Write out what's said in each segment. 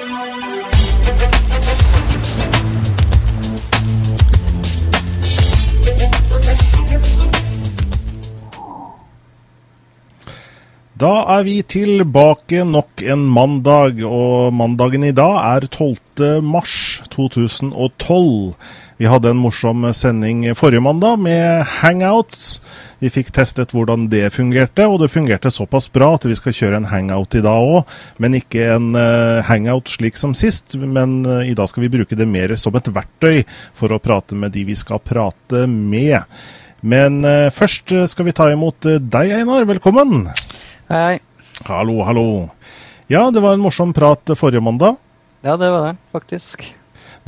Thank Da er vi tilbake nok en mandag, og mandagen i dag er 12. mars 2012. Vi hadde en morsom sending forrige mandag med hangouts. Vi fikk testet hvordan det fungerte, og det fungerte såpass bra at vi skal kjøre en hangout i dag òg. Men ikke en uh, hangout slik som sist, men uh, i dag skal vi bruke det mer som et verktøy for å prate med de vi skal prate med. Men uh, først skal vi ta imot deg, Einar. Velkommen. Hei. Hallo, hallo. Ja, det var en morsom prat forrige mandag. Ja, det var det, faktisk.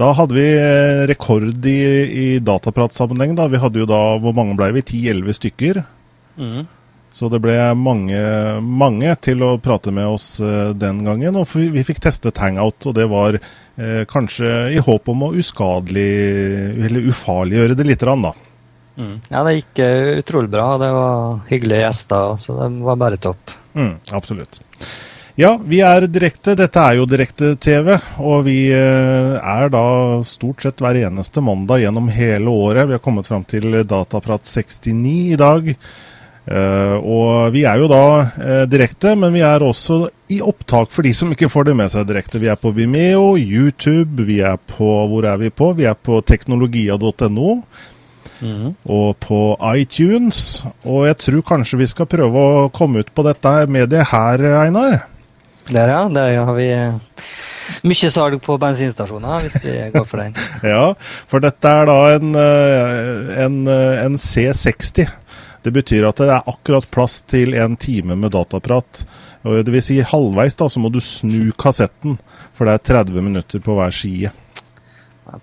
Da hadde vi eh, rekord i, i datapratsammenheng. da. Vi hadde jo da, Hvor mange ble vi? 10-11 stykker. Mm. Så det ble mange, mange til å prate med oss uh, den gangen. Og vi, vi, fikk testet hangout, og det var eh, kanskje i håp om å uskadelig, eller ufarliggjøre det litt, da. Mm. Ja, det gikk uh, utrolig bra. Det var hyggelige gjester, så det var bare topp. Mm, absolutt. Ja, vi er direkte. Dette er jo direkte-TV. Og vi uh, er da stort sett hver eneste mandag gjennom hele året. Vi har kommet fram til Dataprat 69 i dag. Uh, og vi er jo da uh, direkte, men vi er også i opptak for de som ikke får det med seg direkte. Vi er på Vimeo, YouTube, vi er på Hvor er vi på? Vi er på teknologia.no. Mm. Og på iTunes. Og jeg tror kanskje vi skal prøve å komme ut på dette mediet her, Einar? Der, ja. Der har vi mye salg på bensinstasjoner, hvis vi går for den. ja, for dette er da en, eh, en, eh, en, C60. Det betyr at det er akkurat plass til en time med dataprat. Og det vil si halvveis da, så må du snu kassetten, for det er 30 minutter på hver side.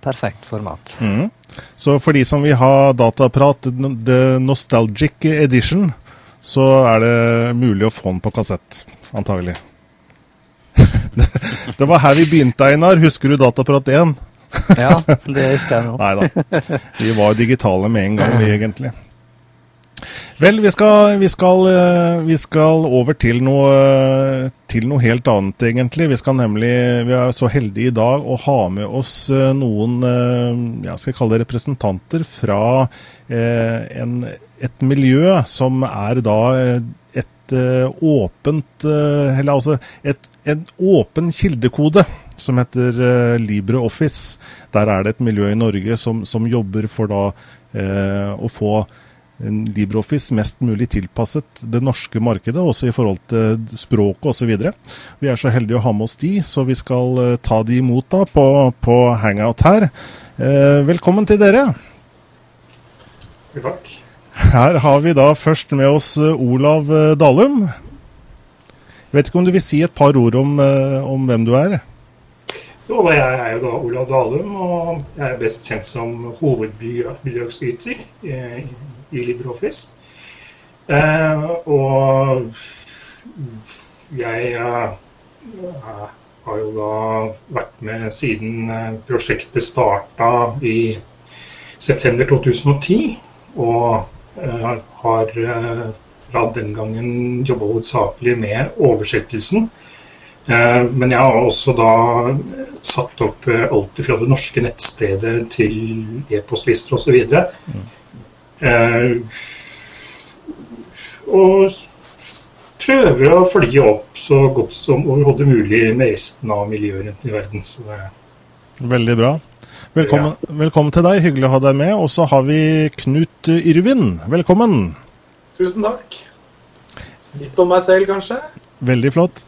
Perfekt format. Mm. Så for de som vil ha dataprat, the nostalgic edition, så er det mulig å få den på kassett, antagelig. det var her vi begynte, Einar. Husker du Dataprat 1? ja, det husker jeg nå. Nei da. Vi var digitale med en gang, vi egentlig. Vel, vi skal, vi, skal, eh, vi skal, over til noe, til noe, helt annet, egentlig. Vi nemlig, vi er så heldige i dag å ha med oss eh, noen eh, jeg skal kalle det representanter fra en, et miljø som er da et åpent Eller altså et, en åpen kildekode som heter LibreOffice. Der er det et miljø i Norge som, som jobber for da å få LibreOffice mest mulig tilpasset det norske markedet, også i forhold til språket osv. Vi er så heldige å ha med oss de, så vi skal uh, ta de imot da på, på Hangout her. Eh, velkommen til dere. Takk. Her har vi da først med oss uh, Olav Dalum. Jeg vet ikke om du vil si et par ord om, om hvem du er? Jo, jeg er jo da Olav Dalum, og jeg er best kjent som hovedbidragsyter i LibreOffice. Eh, og jeg eh, har jo da vært med siden eh, prosjektet starta i september 2010. Og har fra den gangen jobba hovedsakelig med oversettelsen. Men jeg har også da satt opp alt fra det norske nettstedet til e-postlister osv. Eh, og prøver å følge opp så godt som overhodet mulig med resten av miljøet rundt i verden. Veldig bra. Velkommen, ja. velkommen, til deg, hyggelig å ha deg med. Og så har vi Knut Yrvin. Velkommen. Tusen takk. Litt om meg selv, kanskje? Veldig flott.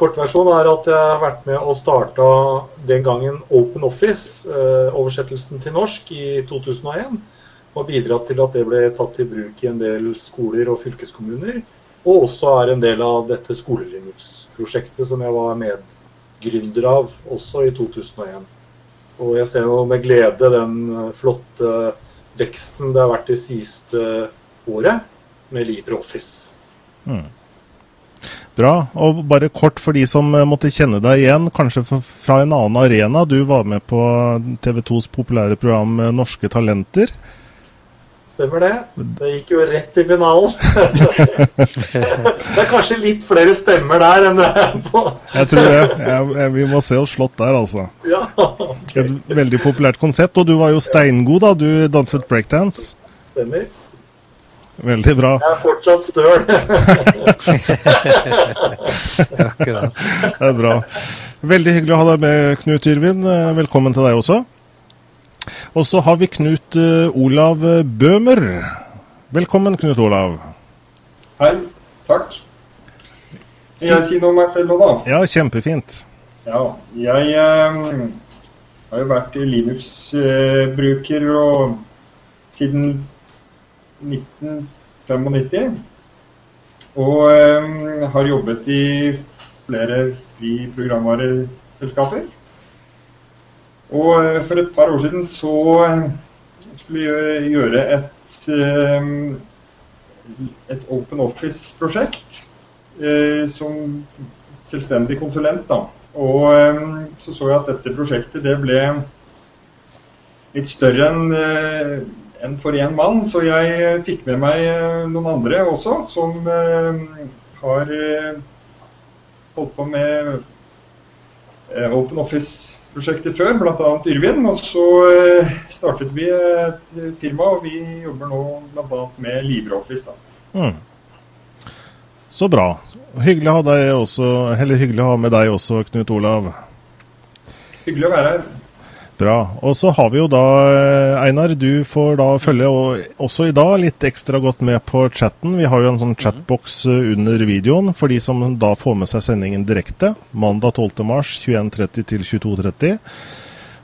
Kortversjonen er at jeg har vært med og starta den gangen Open Office, eh, oversettelsen til norsk, i 2001 og bidratt til at det ble tatt i bruk i en del skoler og fylkeskommuner. Og også er en del av dette skolelinux-prosjektet som jeg var medgründer av også i 2001. Og jeg ser jo med glede den flotte veksten det har vært det siste året med LibreOffice. Mm. Bra. Og bare kort for de som måtte kjenne deg igjen, kanskje fra en annen arena. Du var med på TV 2s populære program Norske talenter. Stemmer det. Det gikk jo rett i finalen. det er kanskje litt flere stemmer der enn det er på Jeg tror det. Jeg, jeg, vi må se oss slått der, altså. Ja. Et veldig populært konsept. Og du var jo steingod, da. Du danset breakdance. Stemmer. Veldig bra. Jeg er fortsatt støl. Akkurat. Det er bra. Veldig hyggelig å ha deg med, Knut Yrvin. Velkommen til deg også. Og så har vi Knut eh, Olav Bøhmer. Velkommen, Knut Olav. Hei. Takk. Vil jeg si noe om meg selv nå, da? Ja, kjempefint. Ja. Jeg eh, har jo vært Linux-bruker siden 1995. Og eh, har jobbet i flere fri programvareselskaper. Og eh, for et par år siden så eh, skulle jeg gjøre et eh, et Open Office-prosjekt eh, som selvstendig konsulent. da. Og eh, så så jeg at dette prosjektet det ble litt større enn en for én mann, så jeg fikk med meg eh, noen andre også som eh, har eh, holdt på med eh, Open Office-prosjektet før, bl.a. Yrvin. Og så eh, startet vi et firma, og vi jobber nå bl.a. med LibreOffice. Mm. Så bra. Hyggelig å ha deg også, hyggelig å ha med deg også, Knut Olav. Hyggelig å være her. Bra. Og så har vi jo da eh, Einar, du får da følge og, også i dag litt ekstra godt med på chatten. Vi har jo en sånn chatbox eh, under videoen for de som da får med seg sendingen direkte. Mandag 12. mars 21.30 til 22.30.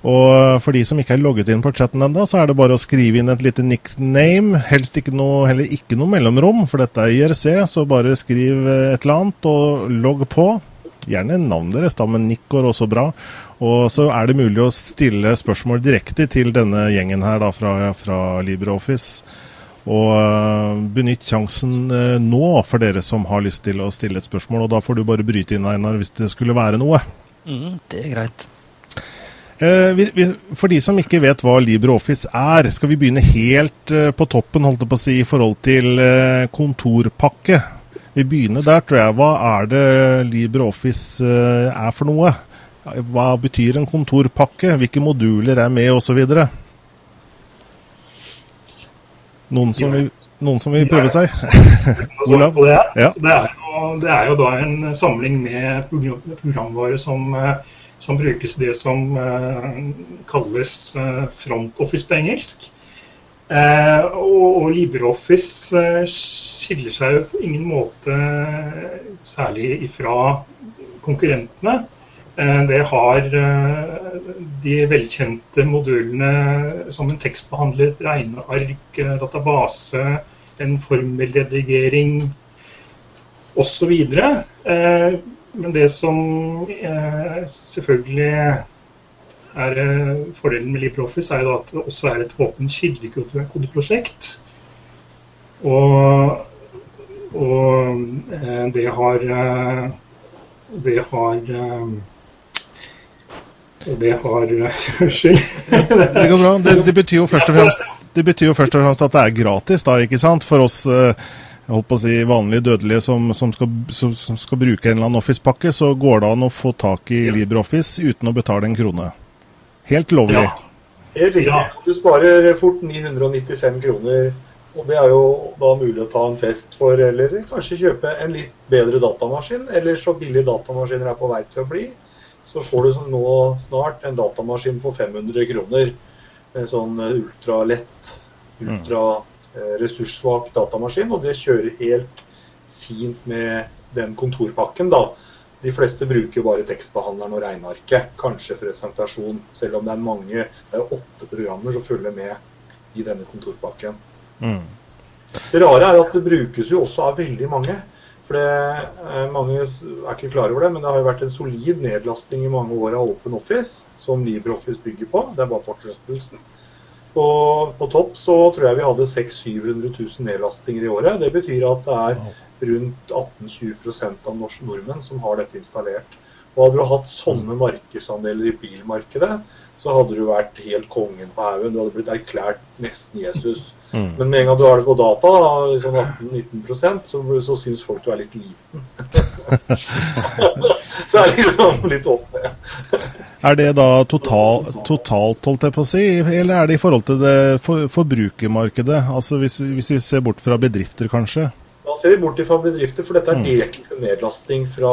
Og for de som ikke er logget inn på chatten ennå, så er det bare å skrive inn et lite nickname. Helst ikke noe, heller ikke noe mellomrom, for dette er IRC, så bare skriv eh, et eller annet og logg på. Gjerne navnet deres, da, men nikk går også bra. Og så er det mulig å stille spørsmål direkte til denne gjengen her da, fra, fra LibreOffice. Og uh, benytt sjansen uh, nå for dere som har lyst til å stille et spørsmål. Og da får du bare bryte inn, Einar, hvis det skulle være noe. Mm, det er greit. Eh, vi, vi, for de som ikke vet hva LibreOffice er, skal vi begynne helt eh, på toppen holdt jeg på å si, i forhold til eh, kontorpakke. Vi begynner der, tror jeg. Hva er det LibreOffice eh, er for noe? Hva betyr en kontorpakke? Hvilke moduler er med, osv.? Noen, som vil- noen som vil prøve seg? Olav? det, Ja. det, er jo, det er jo da en samling med programvare som, eh, som brukes det som eh, kalles frontoffice front office på engelsk. Eh, og, og LibreOffice eh, skiller seg jo på ingen måte særlig ifra konkurrentene. Eh, det har eh, de velkjente modulene som en tekstbehandler, regneark, eh, database, en formelredigering osv. Men det som selvfølgelig er fordelen med LibreOffice, er at det også er et åpent kildekodeprosjekt. Og, og det har Det har det har Unnskyld. Det går bra. Det, det, betyr jo først og fremst, det betyr jo først og fremst at det er gratis, da, ikke sant? For oss eh, jeg holdt på å si, vanlige dødelige som, som, skal, som, som skal bruke en eller annen Office-pakke, så går det an å få tak i LibreOffice uten å betale en krone. Helt lovlig. Ja. Ja. Du sparer fort 995 kroner. Og det er jo da mulig å ta en fest for, eller kanskje kjøpe en litt bedre datamaskin. Eller så billige datamaskiner er på vei til å bli, så får du som nå snart en datamaskin for 500 kroner. En sånn eh, ultralett, ultra eh, ressurssvak datamaskin. Og det kjører helt fint med den kontorpakken, da. De fleste bruker bare tekstbehandleren og regnearket, kanskje presentasjon, selv om det er mange, det er åtte programmer som følger med i denne kontorpakken. Mm. Det rare er at det brukes jo også av veldig mange. For det, eh, Mange er ikke klar over det, men det har jo vært en solid nedlasting i mange år av Open Office, som LibreOffice bygger på. Det er bare fortsettelsen. Og på topp så tror jeg vi hadde 600 000-700 000 nedlastinger i året. Det betyr at det er rundt 18-20% av norske nordmenn som har dette installert. Og hadde du hatt sånne markedsandeler i bilmarkedet, så hadde du vært helt kongen på haugen. Du hadde blitt erklært nesten Jesus. Mm. Men med en gang du har det på data, da, liksom 18-19% så, så syns folk du er litt liten. det er liksom litt opp ned. Er det da total, totalt, holdt jeg på å si, eller er det i forhold til det for, forbrukermarkedet? Altså hvis, hvis, vi ser bort fra bedrifter, kanskje? Da ser vi bort fra bedrifter, for dette er direkte nedlasting fra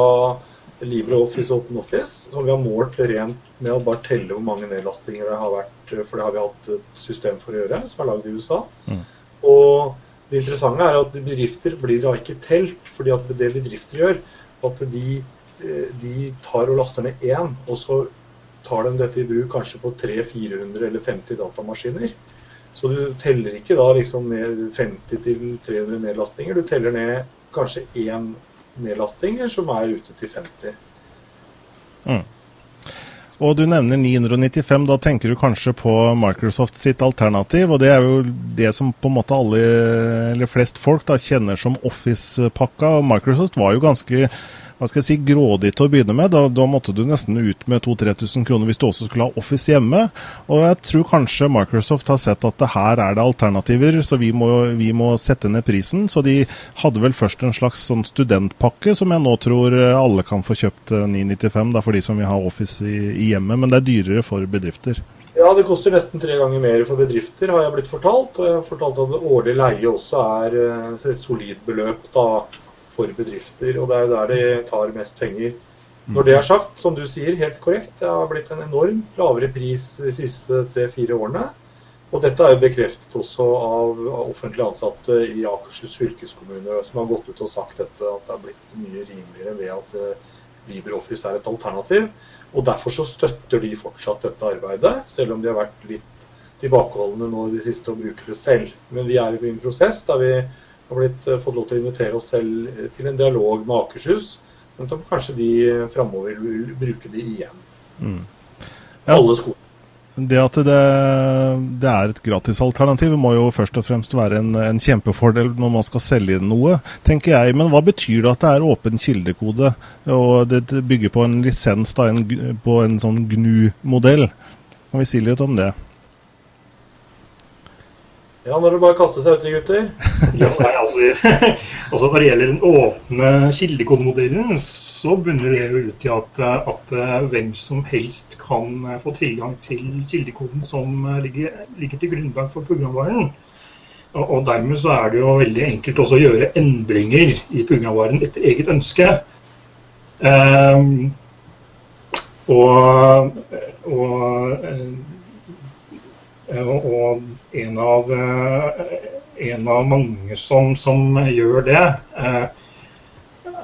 LibreOffice og OpenOffice, som vi har målt rent med å bare telle hvor mange nedlastinger det har vært, for det har vi hatt et system for å gjøre, som er lagd i USA. Mm. Og det interessante er at bedrifter blir da ikke telt, fordi at det bedrifter gjør, at de, eh, de tar og laster ned én, og så tar de dette i bruk kanskje på 300-400 eller 50 datamaskiner. Så du teller ikke da liksom ned 50 til 300 nedlastinger, du teller ned kanskje én nedlasting som er ute til 50. Mm. Og du nevner 995, da tenker du kanskje på Microsoft sitt alternativ. Og det er jo det som på en måte alle, eller flest folk, da kjenner som Office-pakka. Og Microsoft var jo ganske hva skal jeg si, grådig til å begynne med. Da, da måtte du nesten ut med 2000-3000 kroner hvis du også skulle ha Office hjemme. Og jeg tror kanskje Microsoft har sett at det her er det alternativer, så vi må, vi må sette ned prisen. Så de hadde vel først en slags sånn studentpakke som jeg nå tror alle kan få kjøpt 995 eh, da, for de som vil ha Office i, i hjemmet, men det er dyrere for bedrifter. Ja, det koster nesten tre ganger mer for bedrifter, har jeg blitt fortalt. Og jeg har fortalt at årlig leie også er eh, et solid beløp da, for bedrifter. Og det er jo der de tar mest penger. Når det er sagt, som du sier, helt korrekt, det har blitt en enorm lavere pris de siste tre-fire årene. Og dette er jo bekreftet også av offentlig ansatte i Akershus fylkeskommune, som har gått ut og sagt dette, at det har blitt mye rimeligere ved at eh, LibreOffice er et alternativ. Og derfor så støtter de fortsatt dette arbeidet, selv om de har vært litt tilbakeholdne nå i det siste å bruke det selv. Men vi er i en prosess der vi har blitt, eh, fått lov til å invitere oss selv eh, til en dialog med Akershus. Men at kanskje de framover vil bruke det igjen. Mm. Ja. Alle skoler. Det at det, det er et gratisalternativ må jo først og fremst være en, en, kjempefordel når man skal selge noe, tenker jeg. Men hva betyr det at det er åpen kildekode, og det bygger på en lisens da, en, på en sånn GNU-modell? Kan vi si litt om det? Ja, når det bare kaster seg uti, gutter. ja, nei, altså, altså Når det gjelder den åpne kildekodemodellen, så bunner det jo ut i at, at, hvem som helst kan få tilgang til kildekoden som ligger, ligger til grunnlag for programvaren. Og, og, dermed så er det jo veldig enkelt også å gjøre endringer i programvaren etter eget ønske. Um, og, og og en av, eh, en av mange som, som, gjør det, eh,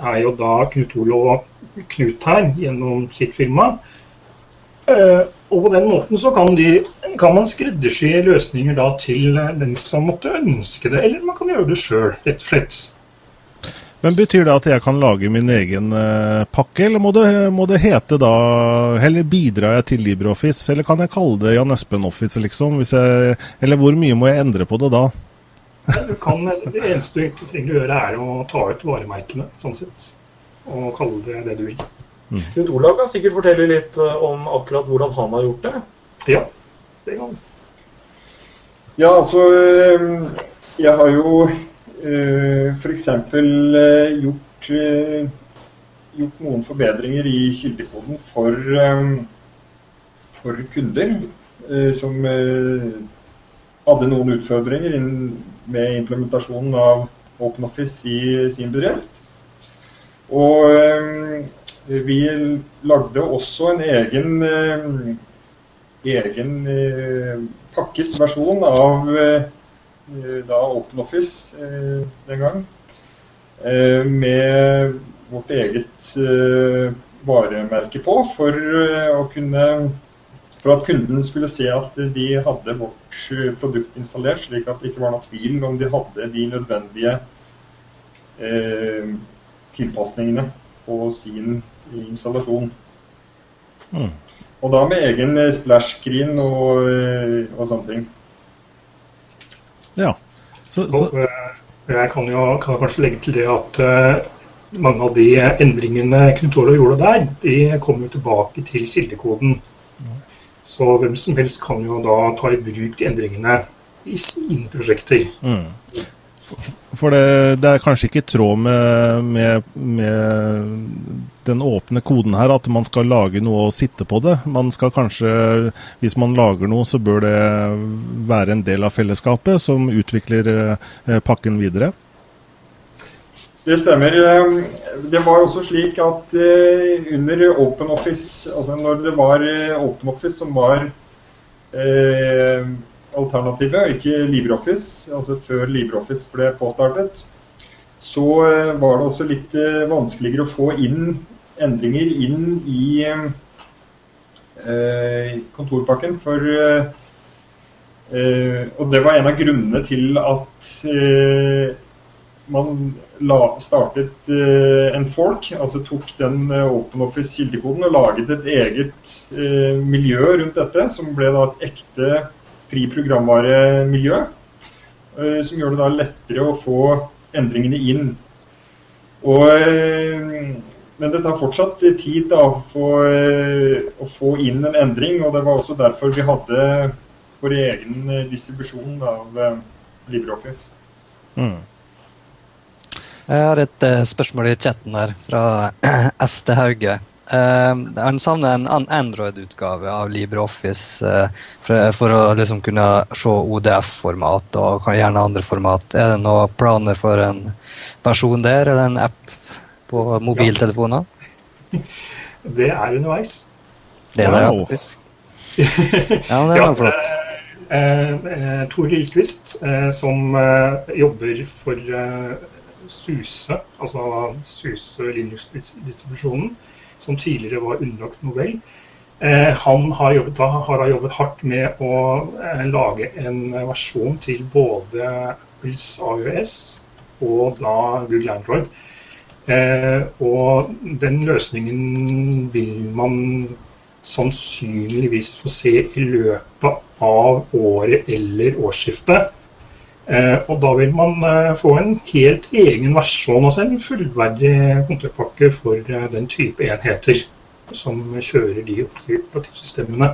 er jo da Knut Olo Knut her, gjennom sitt firma. Eh, og på den måten så kan, de, kan man skreddersy løsninger da til den som måtte ønske det, eller man kan gjøre det sjøl, rett og slett. Men Betyr det at jeg kan lage min egen uh, pakke, eller må det, må det, hete da Eller bidrar jeg til LibreOffice, eller kan jeg kalle det Jan Espen Office, liksom? Jeg, eller hvor mye må jeg endre på det da? Kan, det eneste du egentlig trenger å gjøre, er å ta ut varemerkene, sånn sett. Og kalle det det du vil. Mm. Knut Olav kan sikkert fortelle litt eh, om akkurat hvordan han har gjort det. Ja, det kan han. Ja, altså eh, Jeg har jo Eh, f.eks. Eh, gjort, eh, gjort noen forbedringer i kildekoden for, for kunder som hadde noen utfordringer med implementasjonen av OpenOffice i sin bedrift. Og vi lagde også en egen, egen pakket versjon av da OpenOffice eh, den gang. Eh, med vårt eget varemerke på for å kunne for at kunden skulle se at de hadde vårt produkt installert, slik at det ikke var noen tvil om de hadde de nødvendige eh, tilpasningene på sin installasjon. Mm. Og da med egen splash-screen og, og sånne ting. Ja. Så, så. Og, jeg kan jo kan kanskje legge til det at uh, mange av de endringene Knut Olav gjorde der, de kommer jo tilbake til kildekoden. Så hvem som helst kan jo da ta i bruk de endringene i sine prosjekter. Mm. For det, det, er kanskje ikke i tråd med, med, med, den åpne koden her at man skal lage noe og sitte på det. Man skal kanskje, Hvis man lager noe, så bør det være en del av fellesskapet som utvikler eh, pakken videre. Det stemmer. Det var også slik at eh, under OpenOffice, altså når det var eh, OpenOffice som var eh, alternativet, ikke LibreOffice, altså før LibreOffice ble påstartet, så eh, var det også litt eh, vanskeligere å få inn endringer inn i eh, kontorpakken. For Og det var en av grunnene til at man la, startet en folk, altså tok den OpenOffice-kildekoden og laget et eget miljø rundt dette, som ble da et ekte fri programvaremiljø, eh, som gjør det da lettere å få endringene inn. Og, eh, men det tar fortsatt tid da, for, eh, å få inn en endring, og det var også derfor vi hadde vår egen distribusjon av LibreOffice. Mm. Jeg har et spørsmål i chatten her fra Este Hauge. Uh, han savner en Android-utgave av LibreOffice uh, for, for, å liksom kunne se ODF-format og gjerne andre format. Er det noen planer for en versjon der, eller en app på mobiltelefoner? Ja. Det er underveis. Det er det, ja, faktisk. ja, det er ja, flott. Uh, Tor Lillqvist, som jobber for SUSE, altså SUSE Linux-distribusjonen, som tidligere var underlagt Nobel. Eh, han har jobbet, har jobbet, hardt med å eh, lage en versjon til både Apples AUS og da Google Android. Eh, og den løsningen vil man sannsynligvis få se i løpet av året eller årsskiftet. Eh, og da vil man eh, få en helt egen versjon, altså en fullverdig kontraktpakke for eh, den type enheter som kjører de operativsystemene.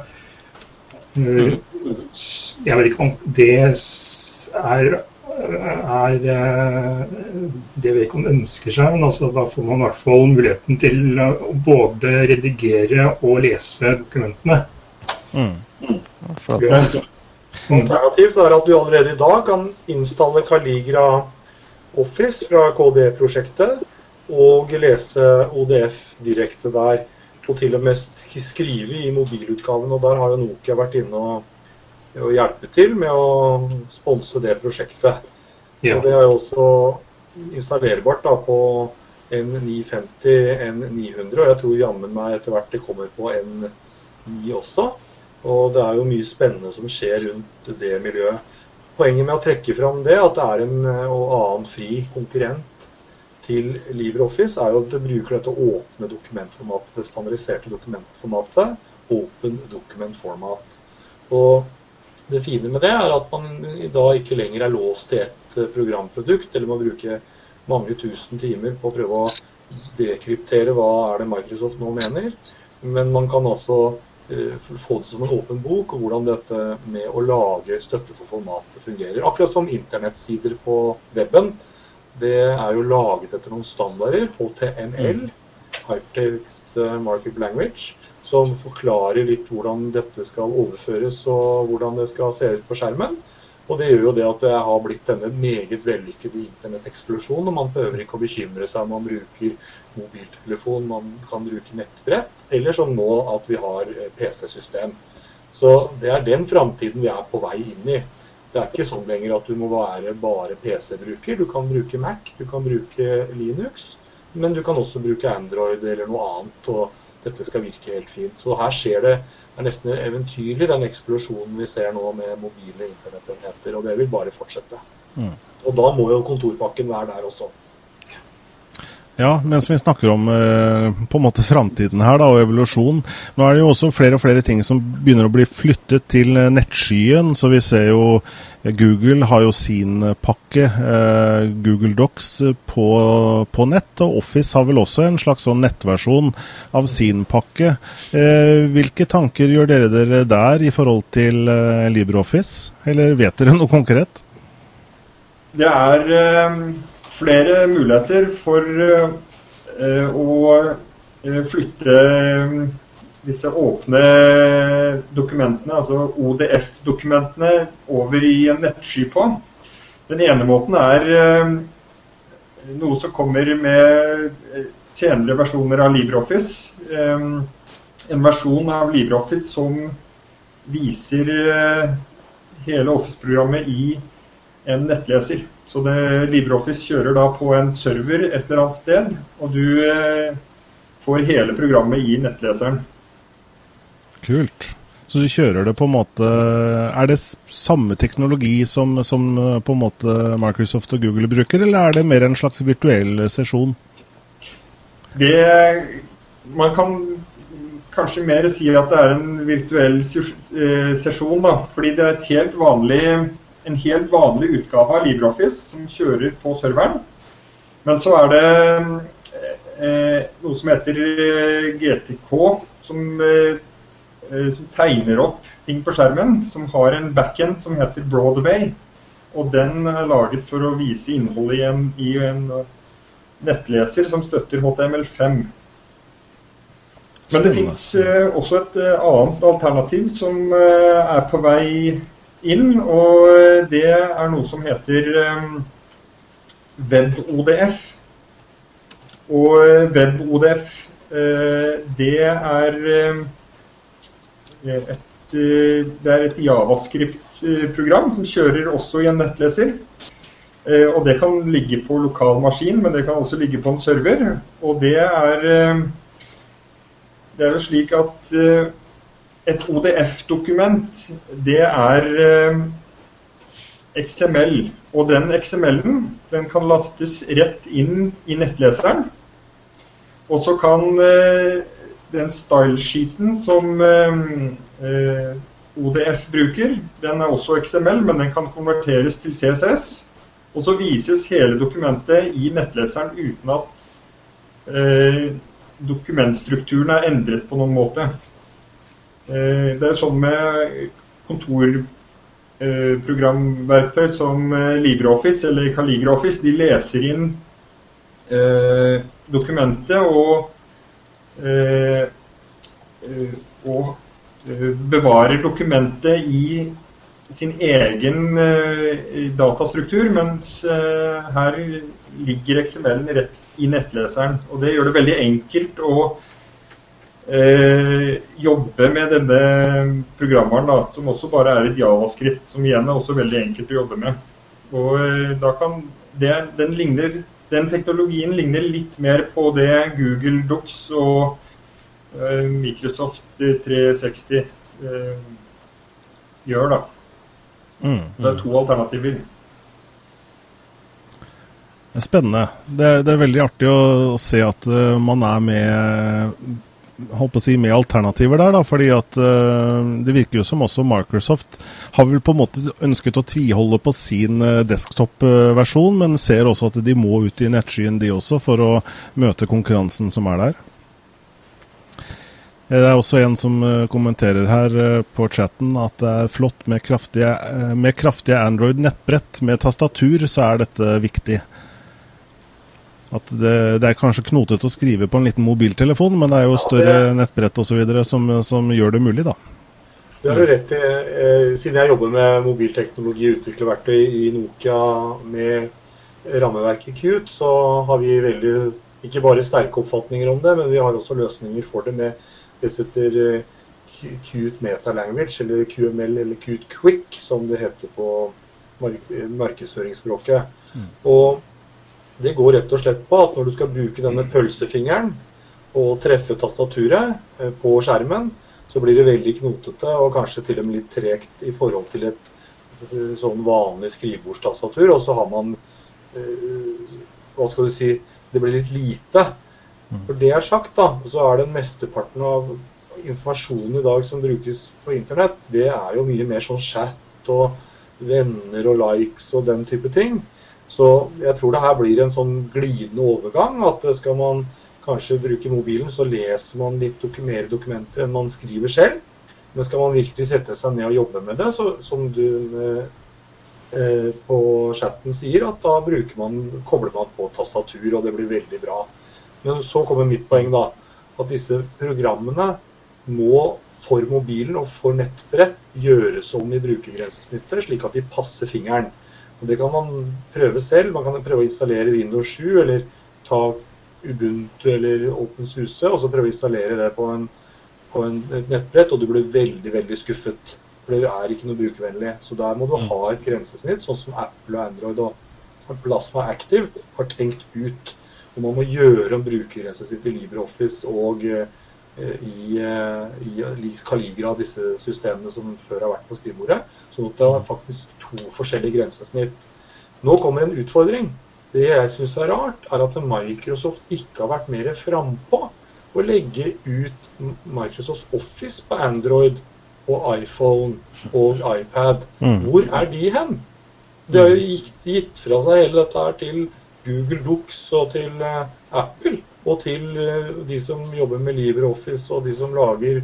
Jeg vet ikke om det er, er det vi ikke ønsker seg, men altså, da får man i hvert fall muligheten til å både redigere og lese dokumentene. Mm. Alternativt er at du allerede i dag kan installe Caligra Office fra KDE-prosjektet og lese ODF direkte der. Og til og med skrive i mobilutgaven. Og der har jo Nokia vært inne og, og hjulpet til med å sponse det prosjektet. Ja. Og det er jo også installerbart da på N950, N900, og jeg tror jammen meg etter hvert det kommer på N9 også. Og det er jo mye spennende som skjer rundt det miljøet. Poenget med å trekke fram det, at det er en eh, og annen fri konkurrent til LibreOffice, er jo at det bruker dette åpne dokumentformatet, det standardiserte dokumentformatet. Open Document Format. Og det fine med det er at man i dag ikke lenger er låst til ett eh, programprodukt, eller må bruke mange tusen timer på å prøve å dekryptere hva er det Microsoft nå mener. Men man kan altså få det som en åpen bok, og hvordan dette med å lage støtte for formatet fungerer. Akkurat som internettsider på weben. Det er jo laget etter noen standarder, HTML, Hypertext Market Language, som forklarer litt hvordan dette skal overføres og hvordan det skal se ut på skjermen. Og det gjør jo det at det har blitt denne meget vellykkede internetteksplosjonen. Og man behøver ikke å bekymre seg om man bruker mobiltelefon, man kan bruke nettbrett, eller som nå at vi har eh, PC-system. Så det er den framtiden vi er på vei inn i. Det er ikke sånn lenger at du må være bare PC-bruker. Du kan bruke Mac, du kan bruke Linux, men du kan også bruke Android eller noe annet. og dette skal virke helt fint. Så her skjer det er nesten eventyrlig, den eksplosjonen vi ser nå med mobile internettenheter. Og det vil bare fortsette. Mm. Og da må jo kontorpakken være der også. Ja, mens vi snakker om eh, på en måte framtiden her da, og evolusjon. Nå er det jo også flere og flere ting som begynner å bli flyttet til eh, nettskyen. Så vi ser jo Google har jo sin pakke, eh, Google Docs, på, på, nett. Og Office har vel også en slags sånn nettversjon av sin pakke. Eh, hvilke tanker gjør dere dere der i forhold til eh, LibreOffice? Eller vet dere noe konkret? Det er flere muligheter for å flytte eh, disse åpne dokumentene, altså ODF-dokumentene, over i en nettsky på. Den ene måten er uh, noe som kommer med senere versjoner av LibreOffice. en versjon av LibreOffice som viser hele Office-programmet i en nettleser. Så det, LibreOffice kjører da på en server et eller annet sted, og du eh, får hele programmet i nettleseren. Kult. Så du kjører det på en måte Er det samme teknologi som, som eh, på en måte Microsoft og Google bruker, eller er det mer en slags virtuell sesjon? Det Man kan kanskje mer si at det er en virtuell eh, sesjon, da. Fordi det er helt vanlig en helt vanlig utgave av LibreOffice som kjører på serveren. Men så er det eh, noe som heter eh, GTK, som, eh, eh, som, tegner opp ting på skjermen, som har en backend som heter Broadway. Og den er laget for å vise innholdet i en, i en nettleser som støtter HTML5. Men det fins eh, også et eh, annet alternativ som er på vei inn, og det er noe som heter WebODF. Og WebODF, det er et, uh, det er et Javascript-program som kjører også i en nettleser. Og det kan ligge på lokal maskin, men det kan også ligge på en server. Og det er Det er jo slik at et ODF-dokument, det er eh, XML. Og den XML-en den kan lastes rett inn i nettleseren. Og så kan eh, den stylesheeten som eh, ODF bruker, den er også XML, men den kan konverteres til CSS. Og så vises hele dokumentet i nettleseren uten at dokumentstrukturen er endret på noen måte. Eh, det er sånn med kontorprogramverktøy som eh, LibreOffice eller CalligraOffice. De leser inn eh, dokumentet og, og bevarer dokumentet i sin egen datastruktur, mens her ligger XML-en rett i nettleseren. Og Det gjør det veldig enkelt å eh, jobbe med denne programvaren, da, som også bare er et javascript, som igjen er også veldig enkelt å jobbe med. Og eh, da kan det, den, ligner, den teknologien ligner litt mer på det Google Docs og eh, Microsoft 360 eh, gjør, da. Mm, mm. Det er to alternativer. Er spennende. Det, det, er veldig artig å, å se at man er med holdt på å si, med alternativer der. da, fordi at uh, Det virker jo som også Microsoft har vel på en måte ønsket å tviholde på sin uh, desktop-versjon, men ser også at de må ut i nettskyen de også, for å møte konkurransen som er der. Det er også en som kommenterer her på chatten at det er flott med kraftige, med kraftige Android-nettbrett. Med tastatur så er dette viktig. At det, det, er kanskje knotete å skrive på en liten mobiltelefon, men det er jo større ja, nettbrett osv. Som, som gjør det mulig, da. Det har du rett i. Eh, siden jeg jobber med mobilteknologi og utvikler verktøy i Nokia med rammeverket Qt, så har vi veldig, ikke bare sterke oppfatninger om det, men vi har også løsninger for det med det heter eh, Qt Meta Language, eller QML, eller Qt Quick, som det heter på markedsføringsspråket. Mm. Og det går rett og slett på at når du skal bruke denne pølsefingeren og treffe tastaturet eh, på skjermen, så blir det veldig knotete og kanskje til og med litt tregt i forhold til et eh, sånn vanlig skrivebordstastatur. Og så har man eh, hva skal du si, det blir litt lite. For det er sagt, da, så er den mesteparten av informasjonen i dag som brukes på internett, det er jo mye mer sånn chat og venner og likes og den type ting. Så jeg tror det her blir en sånn glidende overgang. At skal man kanskje bruke mobilen, så leser man litt dok mer dokumenter enn man skriver selv. Men skal man virkelig sette seg ned og jobbe med det, så som du eh, på chatten sier, at da man, kobler man på tastatur, og det blir veldig bra. Men så kommer mitt poeng, da. At disse programmene må for mobilen og for nettbrett gjøres om i brukergrensesnittet, slik at de passer fingeren. Og Det kan man prøve selv. Man kan prøve å installere Windows 7 eller ta Ubuntu eller OpenSUSE og så prøve å installere det på, en, på en, et nettbrett, og du blir veldig veldig skuffet. For det er ikke noe brukervennlig. Så der må du ha et grensesnitt, sånn som Apple og Android og Plasma Active har tenkt ut. Og man må gjøre om brukergrensesnitt i LibreOffice og uh, i, uh, i Caligra, disse systemene som før har vært på skrivebordet. Sånn at det faktisk to forskjellige grensesnitt. Nå kommer en utfordring. Det jeg syns er rart, er at Microsoft ikke har vært mer frampå å legge ut Microsoft Office på Android og iPhone og iPad. Mm. Hvor er de hen? De har jo gitt, gitt fra seg hele dette her til Google Docs og til uh, Apple. Og til uh, de som jobber med LibreOffice og de som lager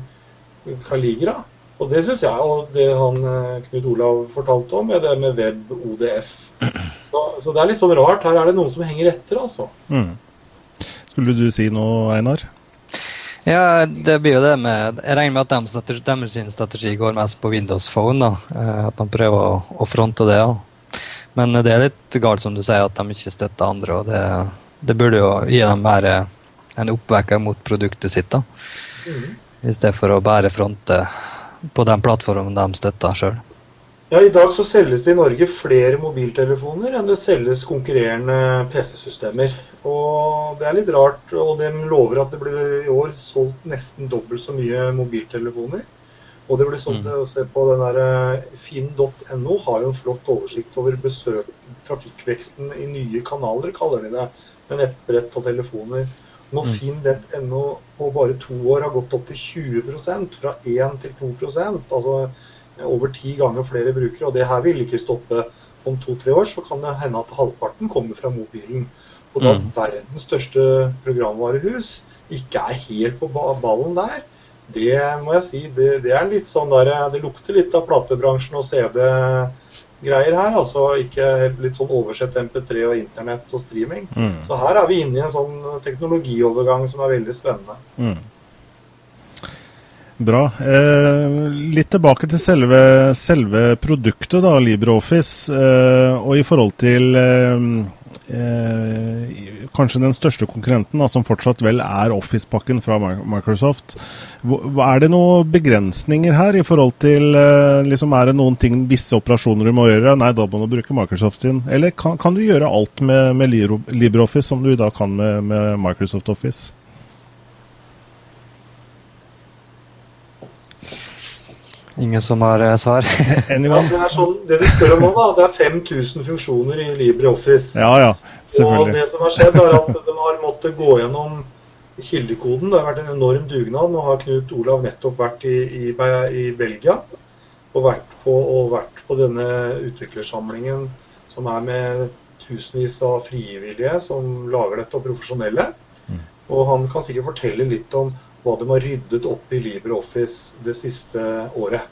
Caligra. Og det syns jeg, og det han uh, Knut Olav fortalte om, er det med web ODF. Så, så, det er litt sånn rart. Her er det noen som henger etter, altså. Mm. Skulle du si noe, Einar? Ja, det blir jo det med Jeg regner med at deres strategi, strategi går mest på Windows Phone. da, At de prøver å, å fronte det. Ja. Men det er litt galt som du sier, at de ikke støtter andre. og Det, det burde jo gi dem mer en oppvekker mot produktet sitt. da, mm. I stedet for å bare fronte på den plattformen de støtter sjøl. Ja, I dag så selges det i Norge flere mobiltelefoner enn det selges konkurrerende PC-systemer. Og Det er litt rart, og de lover at det blir i år solgt nesten dobbelt så mye mobiltelefoner. Og det blir sånn mm. å se på den der eh, Finn.no har jo en flott oversikt over besøk, trafikkveksten i nye kanaler, kaller de det. Med nettbrett og telefoner. Når mm. Finn.no på bare to år har gått opp til 20% fra 1 til 2% altså over ti ganger flere brukere. Og det her vil ikke stoppe. Om to-tre år så kan det hende at halvparten kommer fra mobilen. Og da at mm. verdens største programvarehus ikke er helt på ballen der, det må jeg si, det, det, er litt sånn der, det lukter litt av platebransjen og CD-greier her. altså Ikke helt litt sånn oversett MP3 og internett og streaming. Mm. Så her er vi inne i en sånn teknologiovergang som er veldig spennende. Mm. Bra. Eh, litt tilbake til selve, selve produktet, da, LibreOffice. Eh, og i forhold til eh, eh kanskje den største konkurrenten, da, som fortsatt vel er Office-pakken fra Microsoft. Er det noen begrensninger her i forhold til eh, liksom, Er det noen ting, visse operasjoner du må gjøre? Nei, da må du bruke Microsoft sin. Eller kan, kan du gjøre alt med, med LibreOffice som du i dag kan med, med Microsoft Office? Ingen som har eh, svar? ja, det, er sånn, det du spør om nå, da, det er 5000 funksjoner i LibreOffice. Ja, ja, selvfølgelig. Og det som har skjedd, er at de har måttet gå gjennom kildekoden. Det har vært en enorm dugnad. Nå har Knut Olav nettopp vært i, i, i Belgia og vært, på, og vært på denne utviklersamlingen som er med tusenvis av frivillige som lager dette, og profesjonelle. Mm. Og han kan sikkert fortelle litt om hva de har ryddet opp i LibreOffice det siste året?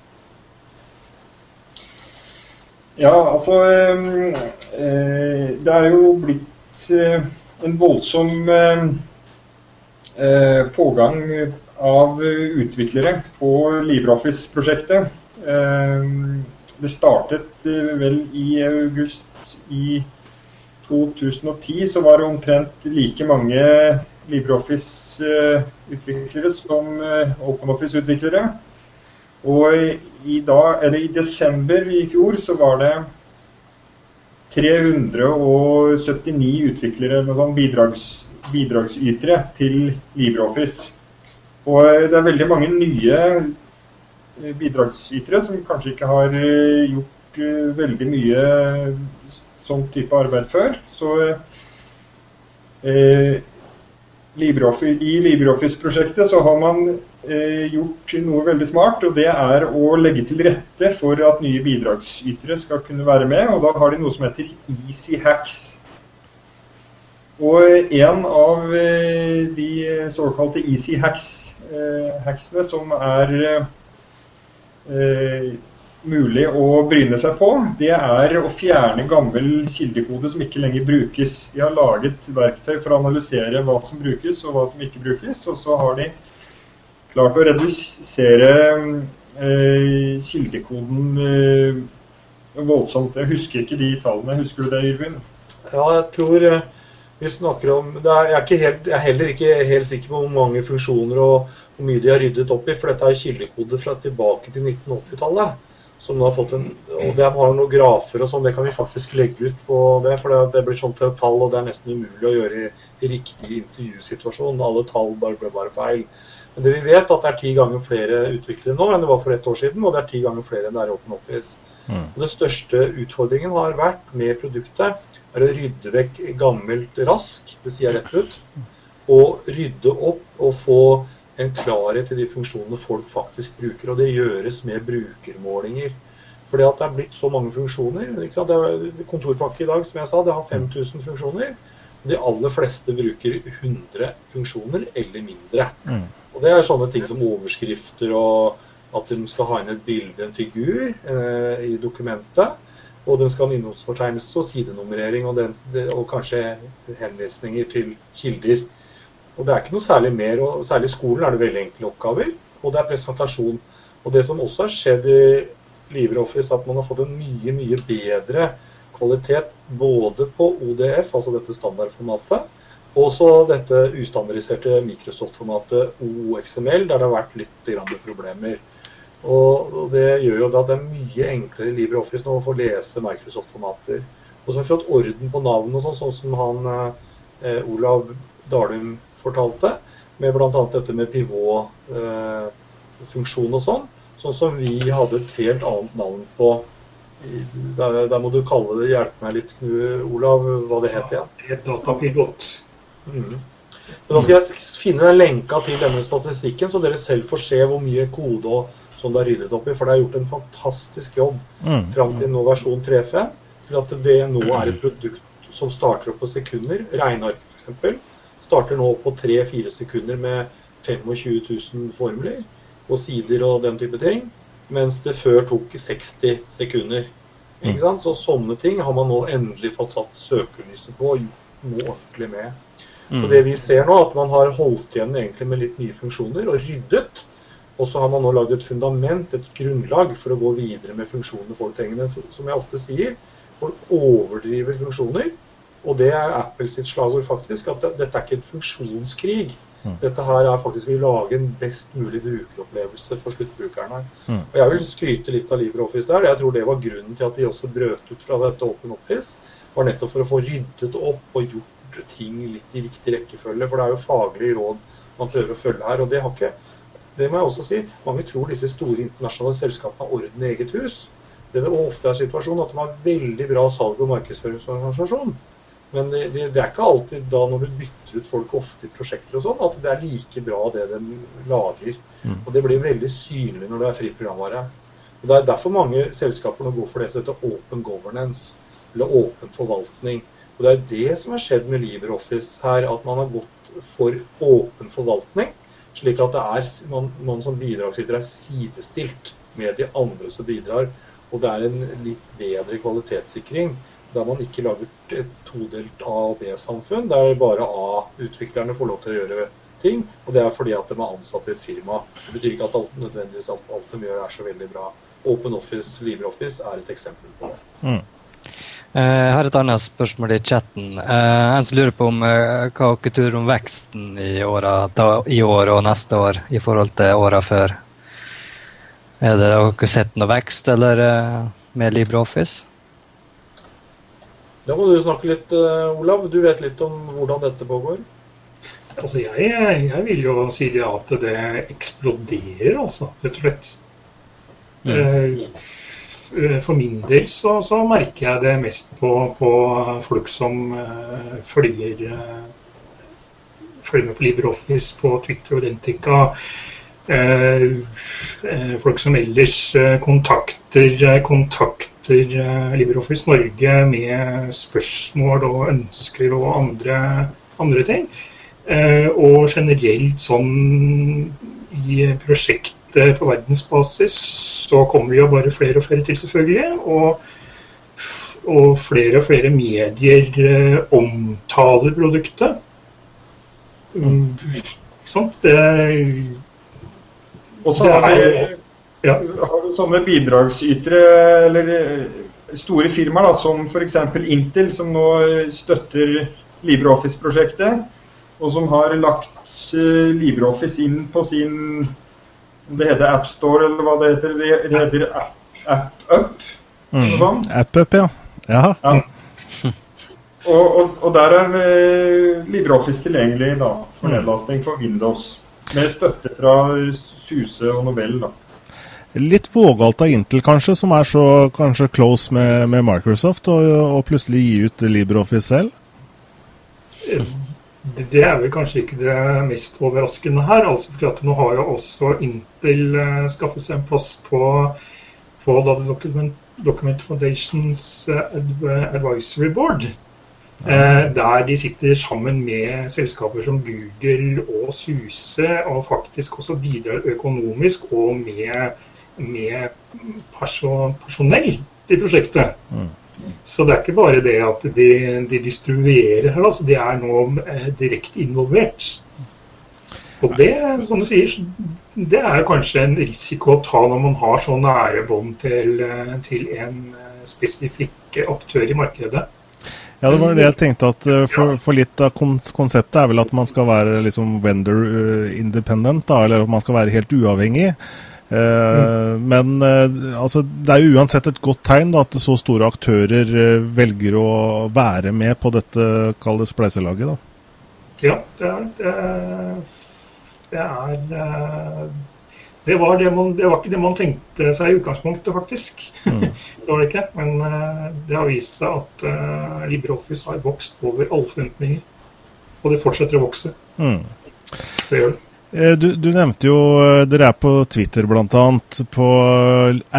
Ja, altså eh, eh, Det er jo blitt eh, en voldsom pågang av utviklere på LibreOffice-prosjektet. Det startet vel i august i 2010, så var det omtrent like mange LibreOffice-utviklere som eh, OpenOffice-utviklere. Og i, dag, i, desember i fjor så var det 379 utviklere, sånn bidrags, bidragsytere til LibreOffice. Og eh, det er veldig mange nye eh, bidragsytere som kanskje ikke har gjort veldig mye sånn type arbeid før. Så Eh, I LibreOffice-prosjektet så har man eh, gjort noe veldig smart, og det er å legge til rette for at nye bidragsytere skal kunne være med. og Da har de noe som heter Easy Hacks. Og en av eh, de såkalte Easy Hacks-hacksene eh, som er eh, mulig å bryne seg på, det er å fjerne gammel kildekode som ikke lenger brukes. De har laget verktøy for å analysere hva som brukes og hva som ikke brukes. Og så har de klart å redusere eh, kildekoden eh, voldsomt. Jeg husker ikke de tallene. Husker du det, Yrvin? Ja, jeg tror eh, vi snakker om er, jeg, er helt, jeg, er heller ikke helt sikker på hvor mange funksjoner og hvor mye de har ryddet opp i, for dette er kildekode fra tilbake til 1980-tallet som nå har fått en Og det har noen grafer og sånn, det kan vi faktisk legge ut på det. For det, det blir sånn til tall, og det er nesten umulig å gjøre i, i riktig intervjusituasjon. Alle tall bare ble bare feil. Men det vi vet, at det er ti ganger flere utviklere nå enn det var for ett år siden, og det er ti ganger flere enn det er i Open Office. Mm. Og Den største utfordringen har vært med produktet er å rydde vekk gammelt rask, det sier jeg rett ut, og rydde opp og få en klarhet i de funksjonene folk faktisk bruker. Og det gjøres med brukermålinger. Fordi at det er blitt så mange funksjoner. Er kontorpakke i dag, som jeg sa, det har 5000 funksjoner. De aller fleste bruker 100 funksjoner eller mindre. Mm. Og det er sånne ting som overskrifter og at de skal ha inn et bilde, en figur, eh, i dokumentet. Og de skal ha en innholdsfortegnelse og sidenummerering og, den, og kanskje henvisninger til kilder. Og det er ikke noe særlig mer. og Særlig i skolen er det veldig enkle oppgaver. Og det er presentasjon. Og det som også har skjedd i LibreOffice, at man har fått en mye, mye bedre kvalitet både på ODF, altså dette standardformatet, og også dette ustandardiserte Microsoft-formatet OXML, der det har vært litt problemer. Og det gjør jo at det er mye enklere i LibreOffice nå å få lese Microsoft-formater. Og så har vi fått orden på navn og sånn, sånn som han eh, Olav Dalum fortalte, med bl.a. dette med pivot-funksjon eh, og sånn. Sånn som vi hadde et helt annet navn på. Der, der må du kalle det, hjelpe meg litt, Olav, hva det het igjen? Ja, datapivot. Mm. Men da skal jeg finne den lenka til denne statistikken, så dere selv får se hvor mye kode og som det er ryddet opp i. For det er gjort en fantastisk jobb mm. fram til nå versjon 3.5 til at det nå er et produkt som starter opp på sekunder. Regnearket, f.eks starter nå på 3-4 sekunder med 25 000 formler og sider og den type ting, mens det før tok 60 sekunder. Ikke sant? Så sånne ting har man nå endelig fått satt søkelyset på og gjort noe ordentlig med. Så mm. det vi ser nå, at man har holdt igjen egentlig med litt nye funksjoner og ryddet. Og så har man nå lagd et fundament, et grunnlag, for å gå videre med funksjoner folk trenger. Men som jeg ofte sier, folk overdriver funksjoner. Og det er Apple sitt slagord, faktisk. At dette er ikke en funksjonskrig. Mm. Dette her er faktisk å lage en best mulig brukeropplevelse for sluttbrukerne. Mm. Og Jeg vil skryte litt av LibreOffice der. Jeg tror det var grunnen til at de også brøt ut fra dette Open Office. var nettopp for å få ryddet opp og gjort ting litt i riktig rekkefølge. For det er jo faglige råd man prøver å følge her. Og det har ikke det må jeg også si. Mange tror disse store internasjonale selskapene har orden i eget hus. Det det ofte er situasjonen, at de har veldig bra salg- og markedsføringsorganisasjon. Men det, det, det, er ikke alltid da når du bytter ut folk ofte i prosjekter og sånn, at det er like bra det de lager. Mm. Og det blir veldig synlig når det er fri programvare. Og Det er derfor mange selskaper nå går for det som heter open governance, eller åpen forvaltning. Og Det er det som har skjedd med LibreOffice her, at man har gått for åpen forvaltning. Slik at det er, man, man som bidragsyter er sidestilt med de andre som bidrar. Og det er en litt bedre kvalitetssikring der man ikke lager et todelt A- og B-samfunn, der bare A-utviklerne får lov til å gjøre ting. Og det er fordi at de er ansatt i et firma. Det betyr ikke at alt, nødvendigvis alt, alt de gjør, er så veldig bra. Open Office, LibreOffice er et eksempel på det. Mm. Eh, jeg har et annet spørsmål i chatten. Eh, en som lurer på om eh, hva dere tror om veksten i, året, i år og neste år i forhold til åra før. Er det dere sett noe vekst eller med LibreOffice? Da må du snakke litt, eh, Olav. Du vet litt om hvordan dette pågår? Altså, jeg, jeg vil jo si det at det eksploderer, altså, rett og slett. Mm. Eh, for min del så, så, merker jeg det mest på, på folk som uh, følger følger med på LibreOffice på Twitter og den Eh, eh, folk som ellers eh, kontakter, kontakter LibreOffice Norge med spørsmål og ønsker og andre, andre ting. Og generelt sånn i prosjektet på verdensbasis så kommer vi jo bare flere og flere til, selvfølgelig. Og, og flere og flere medier omtaler produktet. Mm, ikke sant? Det og så har, ja. har du sånne bidragsytere, eller eh, store firmaer da, som f.eks. Intel, som nå støtter LibreOffice-prosjektet, og som har lagt uh, LibreOffice inn på sin Det heter AppStore, eller hva det heter? Det, heter AppUp? Mm. AppUp, ja. Jaha. Ja. Og, og, og, der er LibreOffice tilgjengelig da, for nedlasting for Windows. Med støtte fra Suse og Nobel, da. Litt vågalt av Intel, kanskje, som er så kanskje close med, med Microsoft, og, og, plutselig gi ut LibreOffice selv? Det er vel kanskje ikke det mest overraskende her. altså fordi at Nå har jo også Intel uh, skaffet seg en plass på, på Document, Document Foundations uh, Advisory Board. Eh, der de sitter sammen med selskaper som Google og Suse, og faktisk også bidrar økonomisk og med, med person, personell til prosjektet. Mm. Så det er ikke bare det at de, de distribuerer her, altså de er nå eh, direkte involvert. Og det, som du sier, det er kanskje en risiko å ta når man har så nære bånd til, eh, til en spesifikk aktør i markedet. Ja, det var det jeg tenkte at eh, for, for, litt av konseptet er vel at man skal være liksom vendor eh, independent, da, eller at man skal være helt uavhengig. Uh, mm. Men uh, altså, det er jo uansett et godt tegn da, at så store aktører uh, velger å være med på dette kall det spleiselaget. Da. Ja, det er, det er, det er det var, det, man, det var, ikke det man tenkte seg i utgangspunktet, faktisk. Mm. det var det ikke. Men uh, det har vist seg at uh, LibreOffice har vokst over alle forventninger. Og det fortsetter å vokse. Mm. Det gjør det. Eh, du, du, nevnte jo dere er på Twitter bl.a. på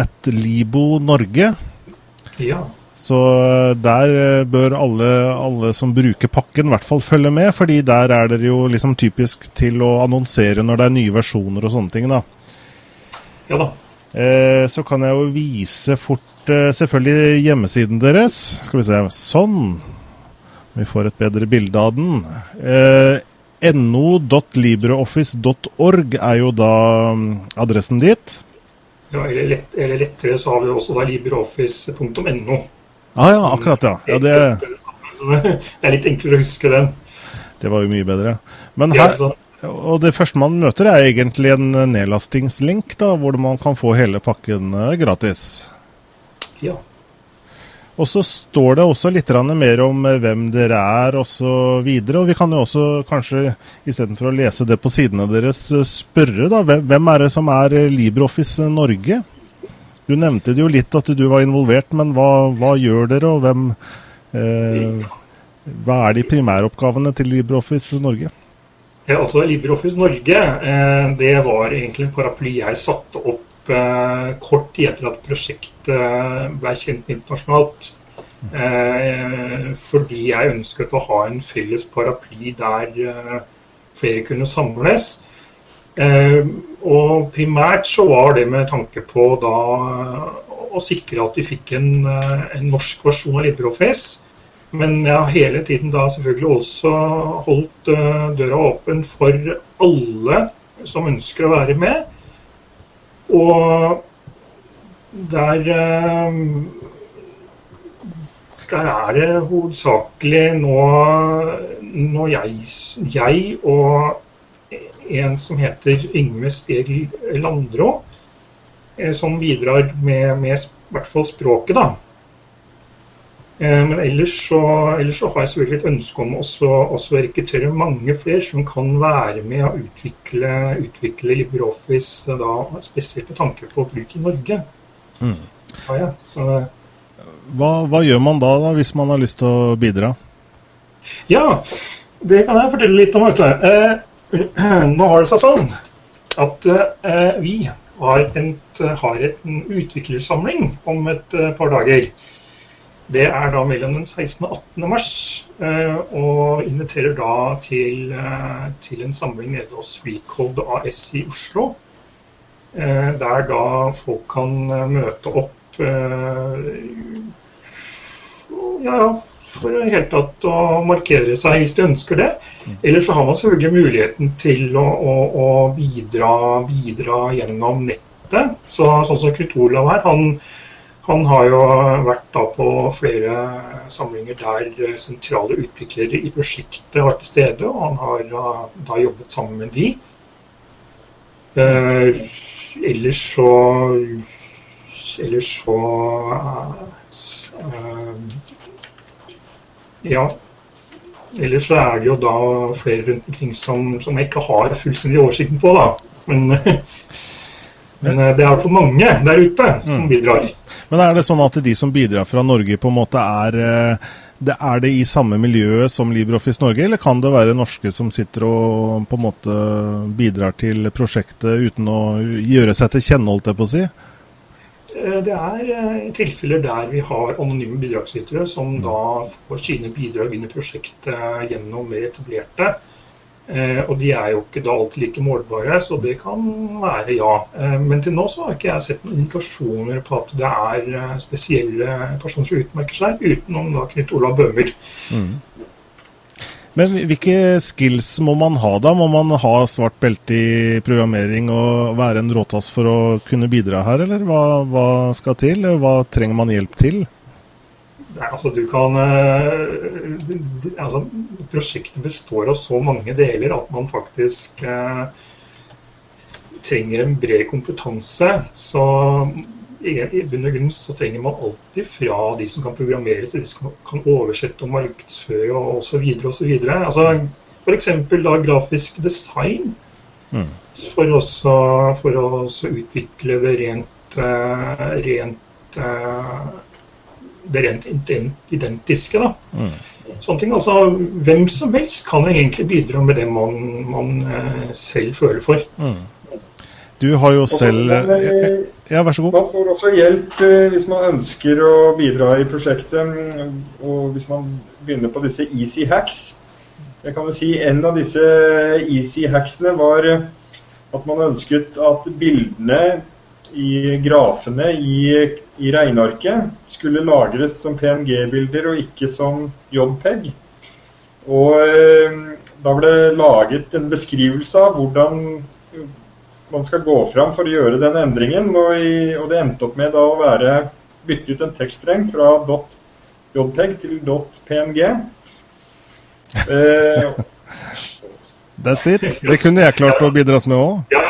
at Libo Norge. Ja. Så der bør alle, alle, som bruker pakken, i hvert fall følge med. fordi der er dere jo liksom typisk til å annonsere når det er nye versjoner og sånne ting. da. Ja da. Eh, så kan jeg jo vise fort eh, selvfølgelig hjemmesiden deres. Skal vi se Sånn. Vi får et bedre bilde av den. Eh, no.libreoffice.org er jo da um, adressen dit. Ja, eller, lett, eller, lettere så har vi også da libreoffice.no. Ah, ja, akkurat, ja. ja det... det er litt enklere å huske den. Det var jo mye bedre. Men her, og det første man møter, er egentlig en nedlastingslink, da, hvor man kan få hele pakken eh, gratis. Ja. Og så står det også litt mer om eh, hvem dere er osv. Og, så og vi kan jo også kanskje, istedenfor å lese det på sidene deres, eh, spørre da, hvem er det som er LibreOffice Norge? Du nevnte det jo litt at du var involvert, men hva, hva gjør dere, og hvem eh, Hva er de primæroppgavene til LibreOffice Norge? Ja, altså LibreOffice Norge eh, det var egentlig en paraply jeg satte opp eh, kort tid etter at prosjektet ble kjent internasjonalt. Eh, fordi jeg ønsket å ha en felles paraply der flere kunne samles. Og primært så var det med tanke på da å sikre at vi fikk en, en norsk versjon av LibreOffice men jeg har hele tiden da selvfølgelig også holdt uh, døra åpen for alle som ønsker å være med. Og der uh, Der er det hovedsakelig nå, nå jeg, jeg, og en som heter Yngve Spiegel Landrå, eh, som bidrar med, med i hvert fall språket, da. Eh, men ellers så, ellers så, har jeg selvfølgelig et ønske om å rekruttere mange flere som kan være med å utvikle, utvikle LibreOffice, da, spesielt med tanke på bruk i Norge. Mm. Ja, ja. Så, hva, hva, gjør man da, da, hvis man har lyst til å bidra? Ja, det kan jeg fortelle litt om. Eh, nå har det seg sånn at eh, vi har, en, har en utviklersamling om et eh, par dager. Det er da mellom den 16. og 18. mars, eh, og inviterer da til, eh, til en samling nede hos Freecode AS i Oslo. Eh, der da folk kan møte opp ja, for i det hele tatt å markere seg hvis de ønsker det. Eller så har man selvfølgelig muligheten til å, å, å bidra, bidra, gjennom nettet. Så, sånn som Knut Olav her, han, han, har jo vært da på flere samlinger der sentrale utviklere i prosjektet var til stede, og han har da, da jobbet sammen med de. Eh, ellers så Ellers så eh, ja. Ellers så er det jo da flere rundt omkring som, som jeg ikke har fullstendig oversikten på, da. Men, men det er iallfall mange der ute som bidrar. Men er det sånn at de som bidrar fra Norge, på en måte er eh, det, Er det i samme miljøet som LibreOffice Norge, eller kan det være norske som sitter og på en måte bidrar til prosjektet uten å gjøre seg til kjenne, holdt jeg på å si? Eh, det er eh, tilfeller der vi har anonyme bidragsytere som da får sine bidrag inn i prosjektet gjennom etablerte. Eh, og de er jo ikke da alltid like målbare, så det kan være ja. Men til nå så har ikke jeg sett noen indikasjoner på at det er spesielle personer som utmerker seg, utenom da Knut Olav Bøhmer. Mm. Men hvilke skills må man ha da? Må man ha svart belte i programmering og være en råtass for å kunne bidra her, eller hva, hva skal til? Hva trenger man hjelp til? Nei, altså du kan uh, altså, Prosjektet består av så mange deler at man faktisk eh, trenger en bred kompetanse. Så i bunn og grunn så trenger man alltid fra de som kan programmere, til de som kan oversette og markedsføre og osv. osv. Altså, F.eks. da grafisk design. Mm. For, også, for å utvikle det rent, uh, rent uh, det rent identiske. da. Mm. Sånne ting, altså Hvem som helst kan egentlig bidra med det man, man uh, selv føler for. Mm. Du har jo selv Ja, vær så god. Man får også hjelp eh, hvis man ønsker å bidra i prosjektet. Mm, og hvis man begynner på disse easy hacks. Jeg kan jo si En av disse easy hacksene var at man ønsket at bildene i grafene i, i regnearket skulle lagres som PNG-bilder og ikke som JPEG. Og eh, da ble det laget en beskrivelse av hvordan man skal gå fram for å gjøre den endringen. Og, i, og det endte opp med da å være bytte ut en tekststreng fra .jpeg til .png. Eh, That's it. Det kunne jeg klart å bidra med òg.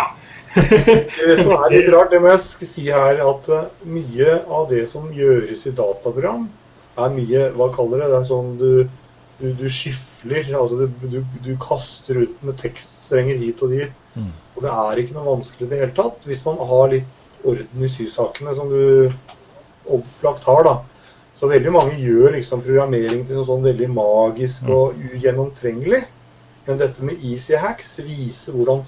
Det som er litt rart, det må jeg si her, at uh, mye av det som gjøres i dataprogram, er mye Hva kaller det? Det er sånn du, du, du skifler. Altså du, du, du kaster ut med tekststrenger hit og dit. Mm. Og det er ikke noe vanskelig i det hele tatt, hvis man har litt orden i sysakene, som du opplagt har. da. Så veldig mange gjør liksom programmering til noe sånn veldig magisk og ugjennomtrengelig. Men dette med easy hacks viser hvordan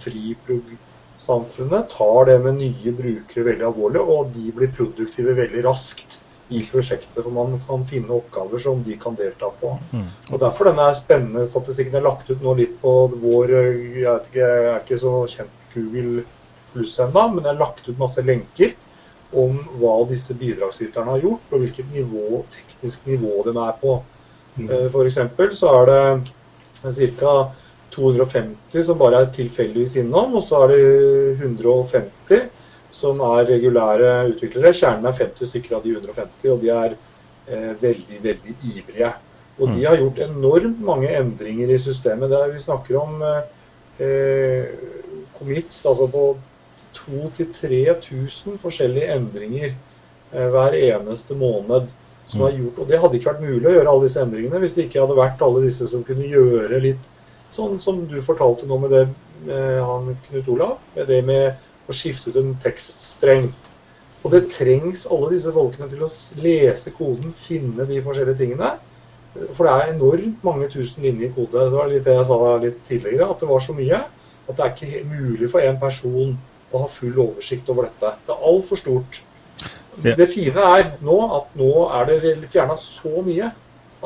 frisamfunnet tar det med nye brukere veldig alvorlig, og de blir produktive veldig raskt i prosjektet. For man kan finne oppgaver som de kan delta på. Mm. Og Derfor denne spennende statistikken er lagt ut nå litt på vår Jeg vet ikke, jeg er ikke så kjent med Google pluss ennå, men det er lagt ut masse lenker om hva disse bidragsyterne har gjort, og hvilket nivå, teknisk nivå de er på. Mm. Eh, F.eks. så er det ca. 250 som bare er tilfeldigvis innom, og så er det 150 som er regulære utviklere. Kjernen er 50 stykker av de 150, og de er eh, veldig, veldig ivrige. Og de mm. har gjort enormt mange endringer i systemet. Der vi snakker om eh, commits altså på 2000-3000 forskjellige endringer eh, hver eneste måned. Som har mm. gjort, og Det hadde ikke vært mulig å gjøre alle disse endringene hvis det ikke hadde vært alle disse som kunne gjøre litt sånn som du fortalte nå med det med han Knut Olav. Med det med å skifte ut en tekststreng. Og det trengs alle disse folkene til å lese koden, finne de forskjellige tingene. For det er enormt mange tusen linjer i kode. Det var litt det jeg sa litt tidligere, at det var så mye at det er ikke mulig for en person å ha full oversikt over dette. Det er altfor stort. Ja. Det fine er nå at nå er det fjerna så mye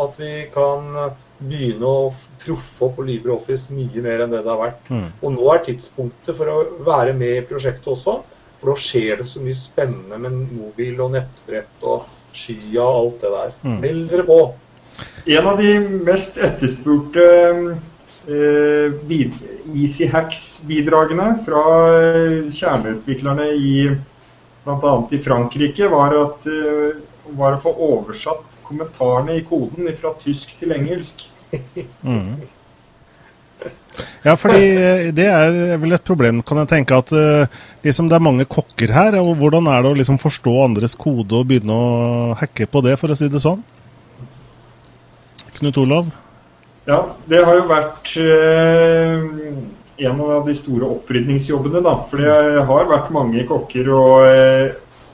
at vi kan begynne å proffe opp på LibreOffice mye mer enn det det har vært. Mm. Og nå er tidspunktet for å være med i prosjektet også. For da skjer det så mye spennende med mobil og nettbrett og skya og alt det der. Mm. Meld dere på. En av de mest etterspurte eh, Easy Hacks-bidragene fra eh, kjerneutviklerne i bl.a. i Frankrike, var, at, eh, var å få oversatt kommentarene i koden fra tysk til engelsk. Mm. Ja, fordi eh, det er vel et problem, kan jeg tenke, at eh, liksom det er mange kokker her. og Hvordan er det å liksom forstå andres kode og begynne å hacke på det, for å si det sånn? Knut Olav? Ja, det har jo vært eh, en av de store opprydningsjobbene, da. For det har vært mange kokker, og eh,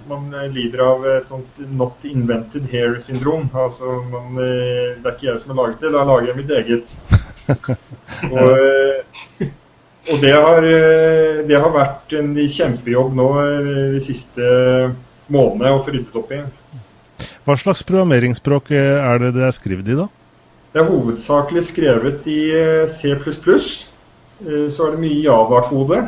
man lider av et sånt not invented hair-syndrom. Altså, man, eh, det er ikke jeg som har laget det, da lager jeg mitt eget. og, eh, og det har, eh, det har vært en kjempejobb nå eh, de siste månedene å få ryddet opp i. Hva slags programmeringsspråk eh, er det det er skrevet i, da? Det er hovedsakelig skrevet i eh, C++. Eh, Så er det mye Java-kode.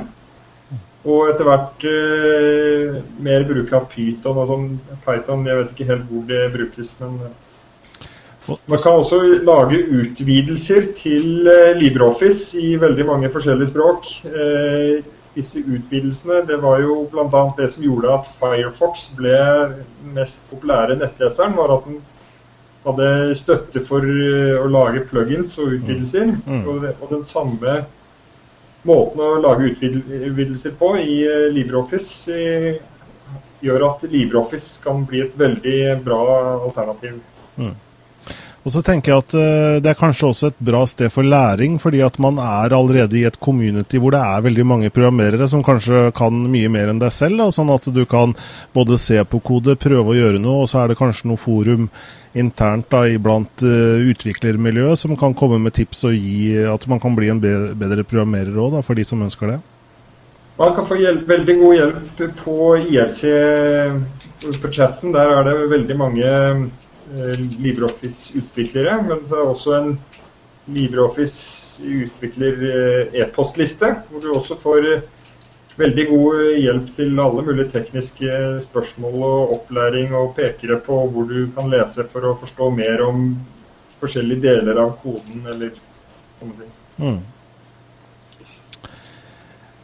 Og etter hvert eh, mer bruk av Python og sånn. Python, jeg vet ikke helt hvor det brukes, men eh. Man kan også lage utvidelser til eh, LibreOffice i veldig mange forskjellige språk. Eh, disse utvidelsene det var jo bl.a. det som gjorde at Firefox ble mest populære nettleseren. var at den hadde støtte for eh, å lage plugins og utvidelser. Mm. Og, og den samme måten å lage utvidelser på i eh, LibreOffice eh, gjør at LibreOffice kan bli et veldig bra alternativ. Og så tenker jeg at eh, det er kanskje også et bra sted for læring, fordi at man er allerede i et community hvor det er veldig mange programmerere som kanskje kan mye mer enn deg selv. Da, sånn at du kan både se på kode, prøve å gjøre noe, og så er det kanskje noe forum internt da, iblant uh, utviklermiljøet som kan komme med tips og gi at man kan bli en bedre programmerer òg, for de som ønsker det. Man kan få hjelp, veldig god hjelp på IRC på chatten. Der er det veldig mange LibreOffice-utviklere. Men så er også en LibreOffice-utvikler-e-postliste, hvor du også får eh, veldig god hjelp til alle mulige tekniske spørsmål og opplæring, og pekere på hvor du kan lese for å forstå mer om forskjellige deler av koden eller sånne ting. Mm.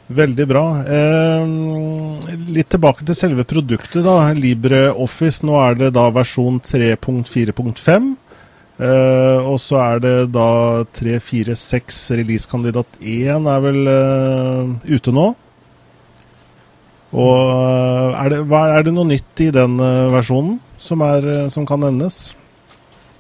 Veldig bra. Eh, litt tilbake til selve produktet. da, LibreOffice. Nå er det da versjon 3.4.5. Eh, og så er det da 3.4.6 releasekandidat 1 er vel eh, ute nå. Og eh, er det, er det noe nytt i den eh, versjonen som, er, eh, som kan nevnes?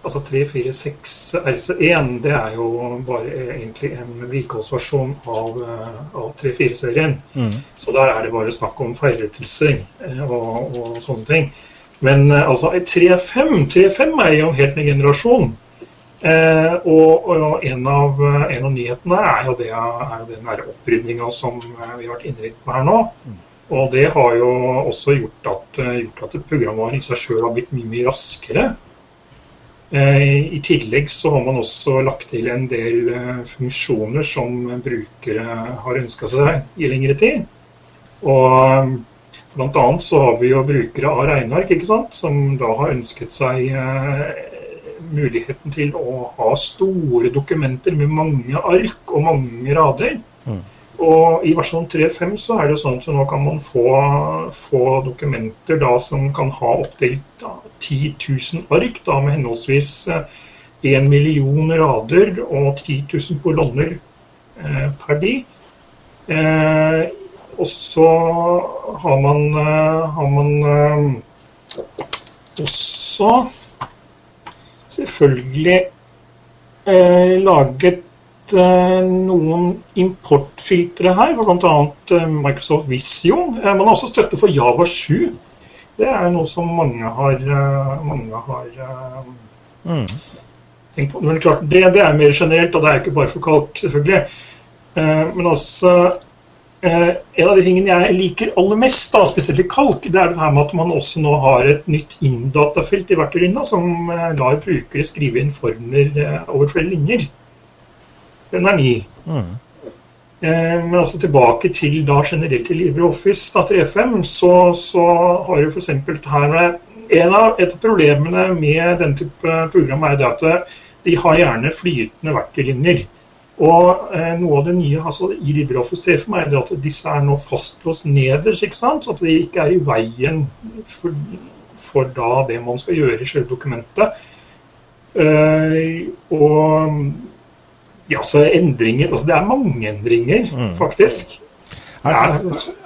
Altså 346 RC1 det er jo bare egentlig en vedlikeholdsversjon av, eh, av 34-serien. Mm. Så der er det bare snakk om feilrettelser eh, og, og sånne ting. Men eh, altså 3.5 3.5 er jo en helt ny generasjon. Eh, og, og en, av, en av nyhetene er jo, det, er jo den opprydninga som eh, vi har vært innrikt på her nå. Og det har jo også gjort at, eh, gjort at programmet i seg sjøl har blitt mye, mye raskere. Eh, I tillegg så har man også lagt til en del eh, funksjoner som brukere har ønska seg i lengre tid. Og eh, blant annet så har vi jo brukere av regneark, ikke sant, som da har ønsket seg muligheten til å ha store dokumenter med mange ark og mange rader. Mm. Og i versjon 3.5 så er det sånn at nå kan man få, få dokumenter da som kan ha opptil da, 10 000 ark, da med henholdsvis eh, 1 million rader og 10 000 kolonner eh, per de. Eh, og så har man, eh, har man eh, også selvfølgelig eh, laget eh, noen importfiltre her, for bl.a. Eh, Microsoft Visio. Eh, man har også støtte for Java 7. Det er noe som mange har, eh, mange har eh, Mm. tenkt på, men klart, det, det er mer generelt, og det er ikke bare for kalk, selvfølgelig. Eh, men altså eh, En av de tingene jeg liker aller mest, da, spesielt i kalk, det er det her med at man også nå har et nytt inndatafelt i verktøylinja som eh, lar brukere skrive inn formler eh, over flere linjer. Den er ny. Mm. Eh, Men altså tilbake til da generelt til LibreOffice da, 3.5, så, så har jo f.eks. her en av, Et av problemene med den type program er det at de har gjerne flytende verktøylinjer. Og eh, noe av det nye altså, i LibreOffice 3.5 er det at disse er nå fastlåst nederst, ikke sant? så at de ikke er i veien for, for da det man skal gjøre i selve dokumentet. Eh, og ja, så endringer altså Det er mange endringer, faktisk. Er,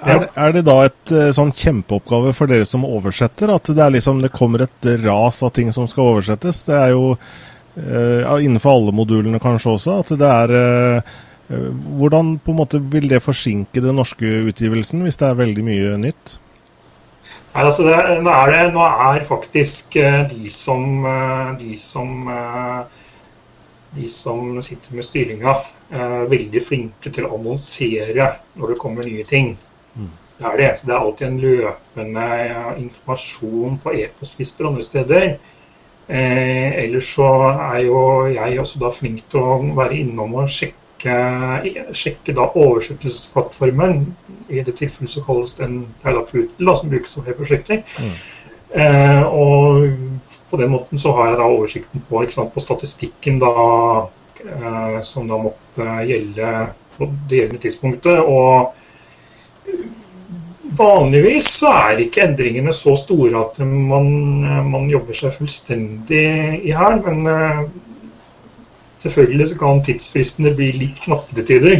er, er, det- da et eh, sånn kjempeoppgave for dere som oversetter? At det er liksom det kommer et ras av ting som skal oversettes? Det er jo eh, innenfor alle modulene kanskje også. At det er eh, eh, Hvordan på en måte vil det forsinke den norske utgivelsen, hvis det er veldig mye nytt? Nei, altså det, nå, er det, nå er faktisk de som, eh, de som eh, de som sitter med styringa, eh, veldig flinke til å annonsere når det kommer nye ting. Det er det. Så det er alltid en løpende informasjon på e-postlister og andre steder. Eh, ellers så er jo jeg også da flink til å være innom og sjekke, sjekke da oversettelsesplattformen. I det tilfellet så kalles den Perlapruten, da, som brukes som flere prosjekter. Eh, og på den måten så har jeg da oversikten på, sant, på statistikken da, eh, som da måtte gjelde på det gjeldende tidspunktet. Og vanligvis så er ikke endringene så store at man, man jobber seg fullstendig i hæl. Men eh, selvfølgelig så kan tidsfristene bli litt knappe til tider.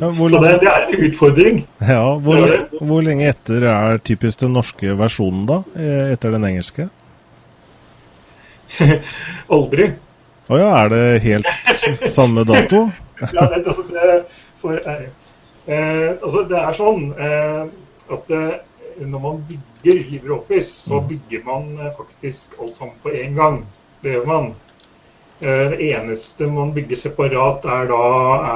Ja, hvor, Så det, det er en utfordring. ja, hvor, det hvor lenge etter er typisk den norske versjonen, da? eh, Etter den engelske? Aldri. Å ja, er det helt samme dato? ja, det, altså, det, for, eh, eh, altså, det er sånn eh, at eh, når man bygger LibreOffice, så bygger man eh, faktisk alt sammen på én gang. Det gjør man. Eh, det eneste man bygger separat, er da,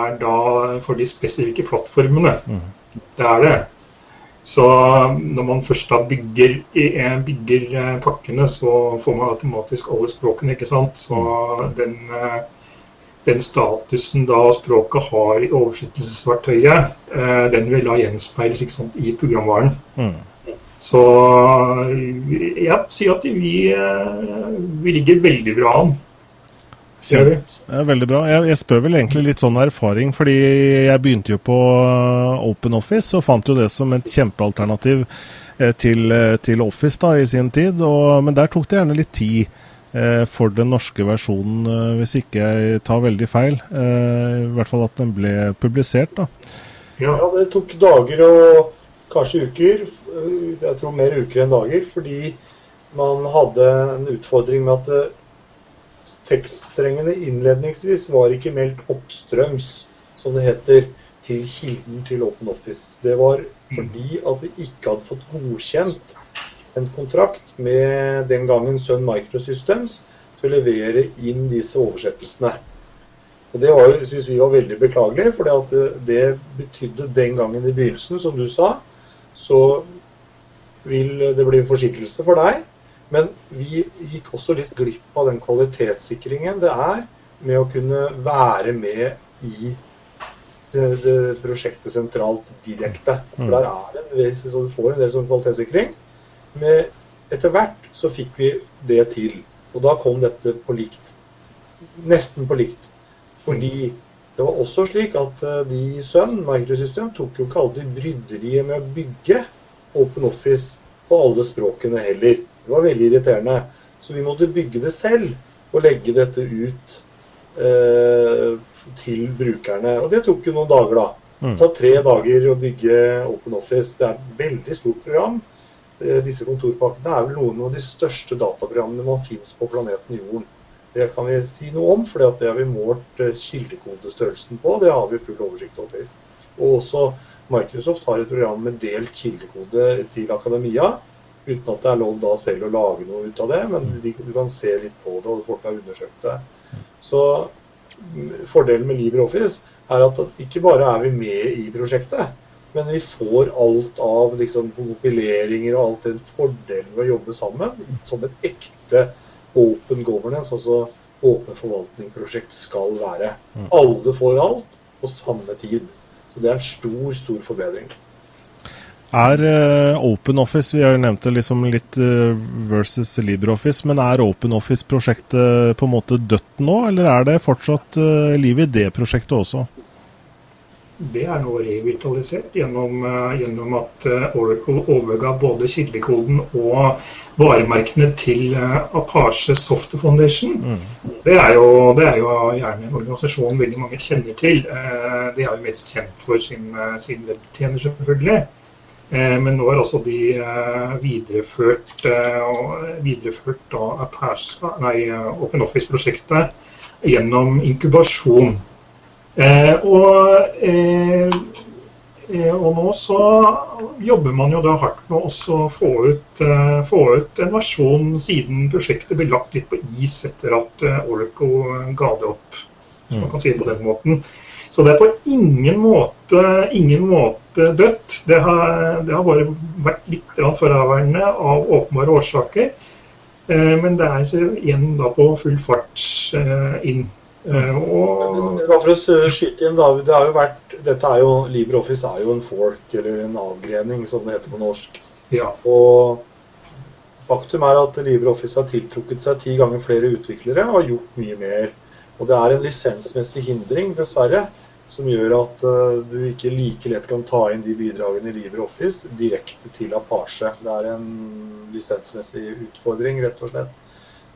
er da for de spesifikke plattformene. Det er det. Så når man først da bygger, eh, bygger eh, pakkene, så får man automatisk alle språkene, ikke sant. Så den eh, den statusen da språket har i oversettelsesverktøyet, den vil da gjenspeiles ikke sant, i programvaren. Mm. Så jeg sier at vi, vi ligger veldig bra an. Det. Det er veldig bra. Jeg, jeg spør vel egentlig litt sånn erfaring, fordi jeg begynte jo på Open OpenOffice og fant jo det som et kjempealternativ eh, til, eh, til Office da i sin tid. Og, men der tok det gjerne litt tid eh, for den norske versjonen, hvis ikke jeg tar veldig feil. Eh, I hvert fall at den ble publisert, da. Ja. Det tok dager og kanskje uker. Jeg tror mer uker enn dager. Fordi man hadde en utfordring med at tekststrengene innledningsvis var ikke meldt oppstrøms, som det heter, til kilden til OpenOffice. Det var fordi at vi ikke hadde fått godkjent en kontrakt med den gangen Sun Microsystems til å levere inn disse oversettelsene. Og Det var, synes vi var veldig beklagelig, for det, det betydde den gangen i begynnelsen, som du sa, så vil det bli en forsinkelse for deg. Men vi gikk også litt glipp av den kvalitetssikringen det er med å kunne være med i det, prosjektet sentralt direkte. For der er det en, så du får en del sånn kvalitetssikring. Men etter hvert så fikk vi det til. Og da kom dette på likt. Nesten på likt. Fordi det var også slik at eh, de i Sønn, Microsystem tok jo ikke alltid bryderiet med å bygge OpenOffice på alle språkene heller. Det var veldig irriterende. Så vi måtte bygge det selv og legge dette ut eh, til brukerne. Og det tok jo noen dager, da. Det tar tre dager å bygge OpenOffice. Det er et veldig stort program. Eh, Disse kontorpakkene er vel noen av de største dataprogrammene man finnes på planeten Jorden. Det kan vi si noe om, for det har vi målt eh, kildekodestørrelsen på. Det har vi full oversikt over. Og også Microsoft har et program med delt kildekode til akademia. Uten at det er lov da selv å lage noe ut av det, men de, du kan se litt på det, og folk har undersøkt det. Så mm, fordelen med LibreOffice er at ikke bare er vi med i prosjektet, men vi får alt av liksom, kompileringer og alt den fordelen ved å jobbe sammen som et ekte open governance, altså åpen forvaltningsprosjekt, skal være. Alle får alt på samme tid. Så det er en stor, stor forbedring. Er uh, OpenOffice Vi har jo nevnt det liksom litt uh, versus LibreOffice, men er OpenOffice-prosjektet på en måte dødt nå, eller er det fortsatt uh, liv i det prosjektet også? Det er nå revitalisert gjennom, gjennom at Oracle overga både kildekoden og varemerkene til Apache Soft Foundation. Mm. Det, er jo, det, er jo, gjerne en organisasjon veldig mange kjenner til. Det er jo mest kjent for sin, sin webtjener, selvfølgelig. Eh, men nå er altså de eh, videreført, eh, videreført Open Office-prosjektet gjennom inkubasjon. Og, og, nå så jobber man jo da hardt med å få ut, få ut en versjon siden prosjektet ble lagt litt på is etter at Oracle ga det opp. Så man kan si det på den måten. Så det er på ingen måte, ingen måte dødt. Det har, det har bare vært litt fraværende av åpenbare årsaker. Eh, men det er igjen da på full fart eh, inn. Eh, og... Bare for å skyte inn, da. Det har jo vært, dette er jo, LibreOffice er jo en fork, eller en avgrening, som det heter på norsk. Ja. Og faktum er at LibreOffice har tiltrukket seg ti ganger flere utviklere og har gjort mye mer. Og det er en lisensmessig hindring, dessverre, som gjør at uh, du ikke like lett kan ta inn de bidragene i LibreOffice direkte til Apache. Det er en lisensmessig utfordring, rett og slett.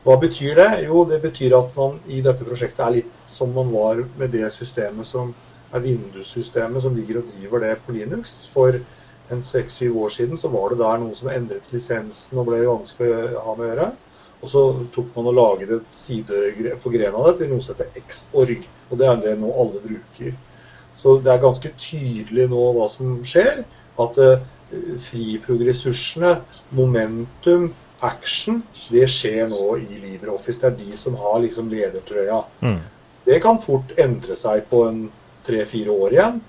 Hva betyr det? Jo, det betyr at man i dette prosjektet er litt som man var med det systemet som er Windows-systemet som ligger og driver det på Linux. For en seks-syv år siden så var det der noen som endret lisensen og ble vanskelig å ha med å gjøre. Og så tok man og laget et sideforgren av det til noe som heter Xorg. Og det er det nå alle bruker. Så det er ganske tydelig nå hva som skjer. At eh, friprogressursene, momentum, action, det skjer nå i LibreOffice. Det er de som har liksom ledertrøya. Mm. Det kan fort endre seg på en tre-fire år igjen.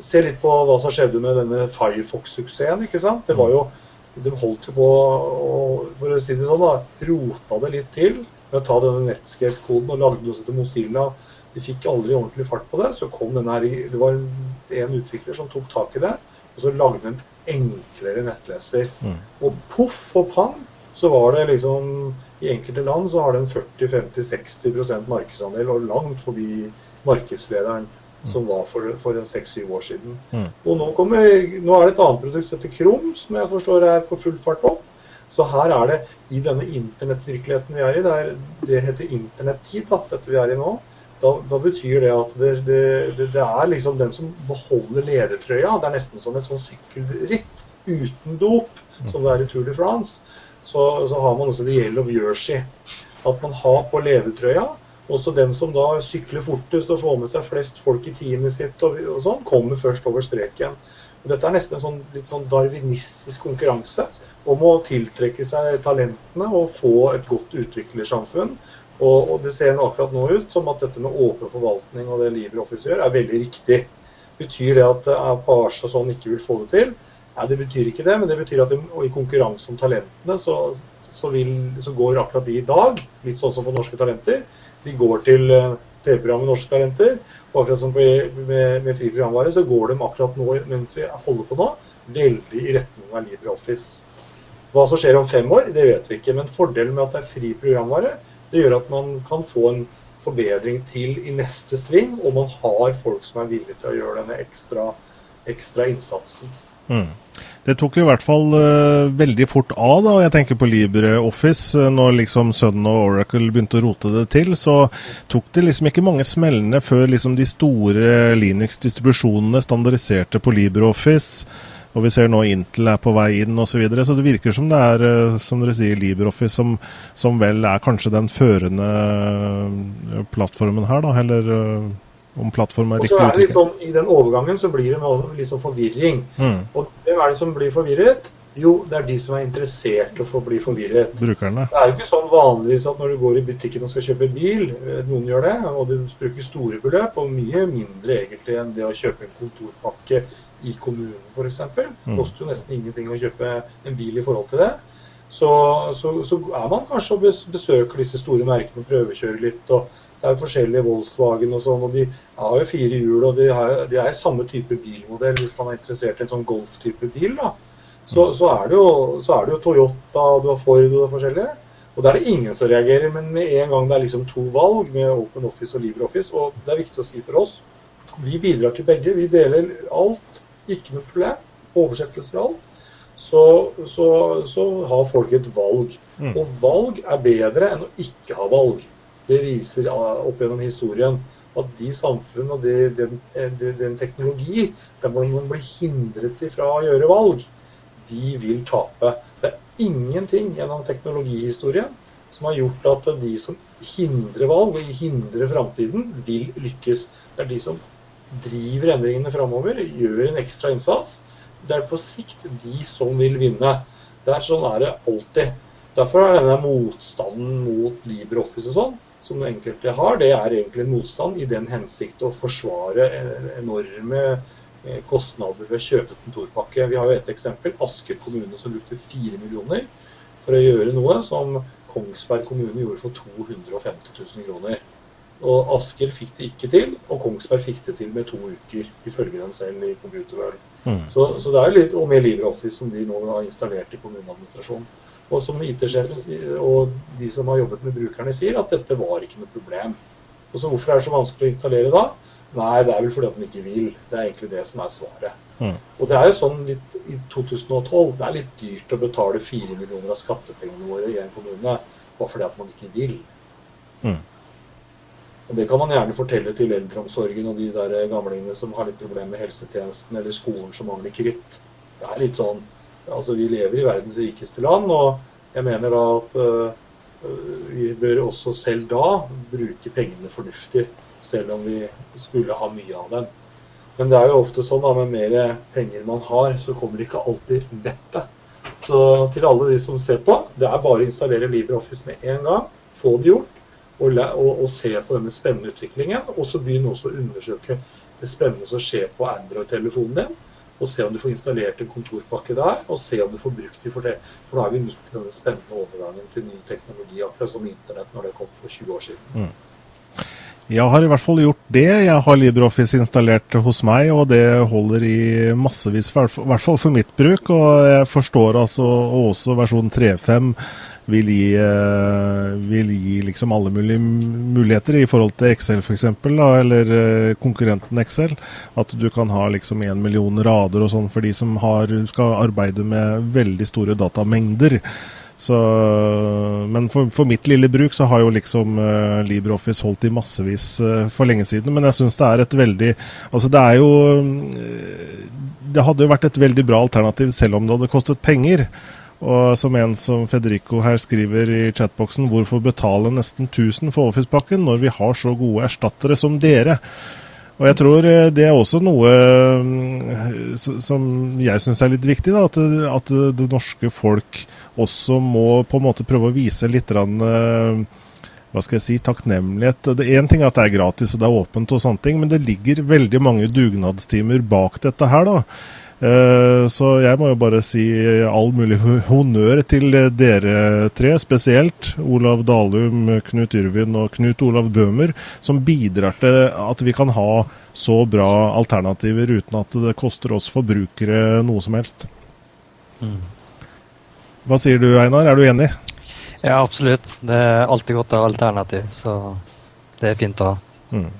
Se litt på hva som skjedde med denne Firefox-suksessen. ikke sant? Det var jo de holdt jo på å for å si det sånn da, rota det litt til med å ta denne Netscape-koden og lagde noe som heter Mozilla. De fikk aldri ordentlig fart på det. Så kom den her, Det var en utvikler som tok tak i det, og så lagde en enklere nettleser. Mm. Og poff og pang, så var det liksom I enkelte land så har det en 40-50-60% markedsandel, og langt forbi markedslederen som var for, for en seks-syv år siden. Mm. Og nå, kommer, nå, er det et annet produkt som heter Krom, som jeg forstår er på full fart opp. Så her er det i denne internettvirkeligheten vi er i, det, er, det heter internettid, dette vi er i nå. Da, da betyr det at det, det, det, er liksom den som beholder ledertrøya. Det er nesten som et sånn sykkelritt uten dop, som det er i Tour de France. Så, så har man også The Yellow Jersey. At man har på ledertrøya også den som da sykler fortest og får med seg flest folk i teamet sitt, og, og sånn, kommer først over streken. Og dette er nesten en sånn, litt sånn darwinistisk konkurranse om å tiltrekke seg talentene og få et godt utviklersamfunn. Og, og det ser nå akkurat nå ut som at dette med åpen forvaltning og det LibreOffice gjør, er veldig riktig. Betyr det at Apache og sånn ikke vil få det til? Nei, det betyr ikke det, men det betyr at det, i konkurranse om talentene så, så, vil, så går akkurat de i dag, litt sånn som på Norske Talenter, de går til eh, TV-programmet Norske Talenter. Og akkurat som med, med fri programvare, så går de akkurat nå, mens vi holder på nå, veldig i retning av LibreOffice. Hva som skjer om fem år, det vet vi ikke. Men fordelen med at det er fri programvare, det gjør at man kan få en forbedring til i neste sving, og man har folk som er villige til å gjøre denne ekstra, ekstra innsatsen. Mm. Det tok jo i hvert fall uh, veldig fort av, da, og jeg tenker på LibreOffice. Uh, når liksom Sun og Oracle begynte å rote det til, så tok det liksom ikke mange smellene før liksom de store Linux-distribusjonene standardiserte på LibreOffice. Og vi ser nå Intel er på vei inn osv. Så, videre. så det virker som det er uh, som dere sier, LibreOffice som, som vel er kanskje den førende plattformen her, da. Eller om plattformen er riktig Og så er det litt Sånn, I den overgangen så blir det litt sånn forvirring. Mm. Og hvem er det som blir forvirret? Jo, det er de som er interessert i å bli forvirret. Brukerne. Det er jo ikke sånn vanligvis at når du går i butikken og skal kjøpe bil, eh, noen gjør det, og du bruker store beløp, og mye mindre egentlig enn det å kjøpe en kontorpakke i kommunen f.eks. Det Mm. koster jo nesten ingenting å kjøpe en bil i forhold til det. Så, så, så er man kanskje og bes- besøker disse store merkene og prøvekjører litt. og Det er jo forskjellige Volkswagen og sånn, og de har jo fire hjul, og de, har, de er samme type bilmodell hvis man er interessert i en sånn Golf-type bil. da. Så, så, er det jo, så er det jo Toyota, du har Ford og det er forskjellige. Og da er det ingen som reagerer, men med en gang det er liksom to valg, med Open Office og LibreOffice, og det er viktig å si for oss, vi bidrar til begge. Vi deler alt, ikke noe problem. Oversettelser og alt. Så, så, så har folk et valg. Mm. Og valg er bedre enn å ikke ha valg. Det viser ah, opp gjennom historien at de samfunn og de, den, eh, den, teknologi der man blir hindret ifra å gjøre valg, de vil tape. Det er ingenting gjennom teknologihistorien som har gjort at de som hindrer valg og hindrer framtiden, vil lykkes. Det er de som driver endringene framover, gjør en ekstra innsats. Det er på sikt de som vil vinne. Det er sånn er det alltid. Derfor er denne motstanden mot LibreOffice og sånn, som enkelte har, det er egentlig en motstand i den hensikt å forsvare enorme eh, kostnader ved å kjøpe kontorpakke. Vi har jo et eksempel. Asker kommune som brukte 4 millioner for å gjøre noe som Kongsberg kommune gjorde for 250 000 kroner. Og Asker fikk det ikke til, og Kongsberg fikk det til med to uker, ifølge dem selv i Computerworld. Mm. Så, så det er litt, Og med LibreOffice, som de nå har installert i kommuneadministrasjonen. Og som IT-sjefen og de som har jobbet med brukerne, sier at dette var ikke noe problem. Og så Hvorfor er det så vanskelig å installere da? Nei, det er vel fordi at de ikke vil. Det er egentlig det som er svaret. Mm. Og det er jo sånn litt i 2012, det er litt dyrt å betale 4 millioner av skattepengene våre i en kommune bare fordi at man ikke vil. Mm. Og Det kan man gjerne fortelle til eldreomsorgen og de der gamlingene som har litt problemer med helsetjenesten, eller skolen som mangler kritt. Det er litt sånn Altså, vi lever i verdens rikeste land, og jeg mener da at øh, vi bør også selv da bruke pengene fornuftig, selv om vi skulle ha mye av dem. Men det er jo ofte sånn da, med mer penger man har, så kommer ikke alltid vettet. Så til alle de som ser på, det er bare å installere LibreOffice med en gang. Få det gjort, og, og, og se på denne spennende utviklingen. Og så begynn også å undersøke det spennende som skjer på Android-telefonen din. Og se om du får installert en kontorpakke der, og se om du får brukt de for det. For da er vi midt i denne spennende overgangen til ny teknologi, akkurat som internett når det kom for 20 år siden. Jeg har i hvert fall gjort det. Jeg har LibreOffice installert hos meg, og det holder i massevis, i hvert fall for mitt bruk. Og jeg forstår altså også versjon 3.5 vil gi, eh, vil gi liksom alle mulige muligheter i forhold til Excel f.eks., eller eh, konkurrenten Excel. At du kan ha liksom en million rader og sånn for de som har, skal arbeide med veldig store datamengder. Så, men for, for mitt lille bruk så har jo liksom uh, LibreOffice holdt i massevis uh, for lenge siden. Men jeg syns det er et veldig Altså det er jo Det hadde jo vært et veldig bra alternativ selv om det hadde kostet penger. Og som en som Federico her skriver i chatboksen, hvorfor betale nesten 1000 for Office-pakken når vi har så gode erstattere som dere? Og jeg tror eh, det er også noe mm, som jeg syns er litt viktig. Da, at, at det norske folk også må på en måte prøve å vise litt grann, eh, hva skal jeg si, takknemlighet. Én ting er at det er gratis og det er åpent, og sånne ting, men det ligger veldig mange dugnadstimer bak dette her. da. Eh, Så jeg må jo bare si all mulig honnør til dere tre, spesielt Olav Dalum, Knut Yrvin og Knut Olav Bøhmer, som bidrar til at vi kan ha så bra alternativer uten at det koster oss forbrukere noe som helst. Hva sier du, Einar? Er du enig? Ja, absolutt. Det er alltid godt å ha alternativ, så det er fint å ha. Mm.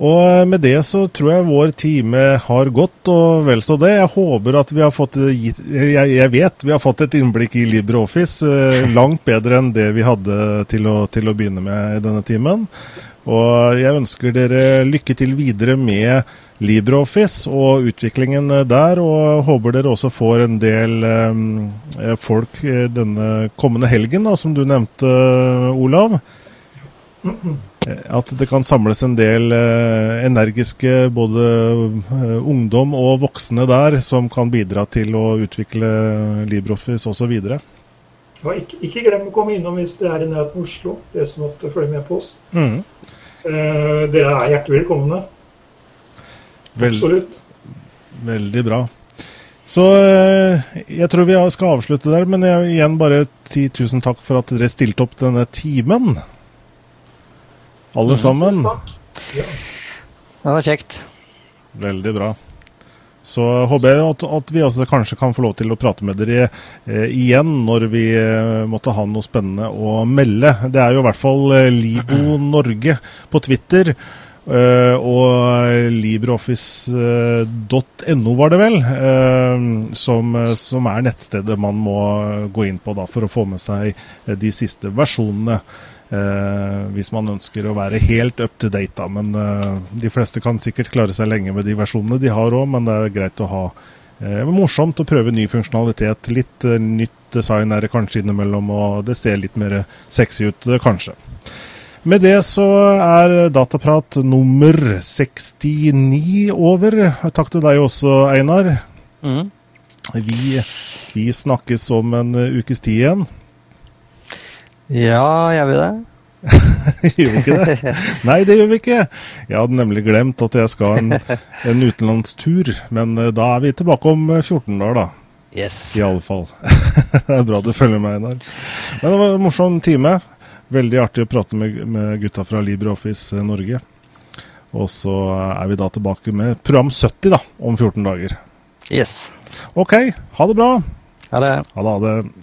Og med det så tror jeg vår time har gått, og vel så det. Jeg håper at vi har fått gitt Jeg, jeg vet vi har fått et innblikk i LibreOffice, eh, langt bedre enn det vi hadde til å, til å begynne med i denne timen. Og jeg ønsker dere lykke til videre med LibreOffice og utviklingen der, og håper dere også får en del eh, folk eh, denne kommende helgen, da, som du nevnte, Olav. at det kan samles en del eh, energiske både eh, ungdom og voksne der som kan bidra til å utvikle LibreOffice osv. Ja, ikke, ikke glem å komme innom hvis det er i nærheten av Oslo. Det som måtte følge med på oss. Mm. Eh, dere er hjertelig velkomne. Vel, Absolutt. veldig bra. Så eh, jeg tror vi skal avslutte der, men jeg vil igjen bare si tusen takk for at dere stilte opp denne timen. Alle sammen. Ja. Det var kjekt. Veldig bra. Så håper jeg at, at vi altså kanskje kan få lov til å prate med dere eh, igjen når vi eh, måtte ha noe spennende å melde. Det er jo i hvert fall eh, Libo Norge på Twitter. Uh, og libreoffice.no var det vel, uh, som, som er nettstedet man må gå inn på da, for å få med seg de siste versjonene. Eh, hvis man ønsker å være helt up to date, da. Men eh, de fleste kan sikkert klare seg lenge med de versjonene de har òg, men det er greit å ha eh, morsomt å prøve ny funksjonalitet. Litt nytt design er det kanskje innimellom, og det ser litt mer sexy ut, kanskje. Med det så er dataprat nummer 69 over. Takk til deg også, Einar. Mm. Vi, vi snakkes om en ukes tid igjen. Ja, gjør vi det? gjør vi ikke det? Nei, det gjør vi ikke. Jeg hadde nemlig glemt at jeg skal en, en utenlandstur. Men eh, da er vi tilbake om eh, 14 dager, da. Yes. I alle fall. det er bra du følger med, Einar. Men det var en morsom time. Veldig artig å prate med, med gutta fra LibreOffice eh, Norge. Og så er vi da tilbake med program 70 da, om 14 dager. Yes. OK, ha det bra. Ha det. Ha det. Ha det.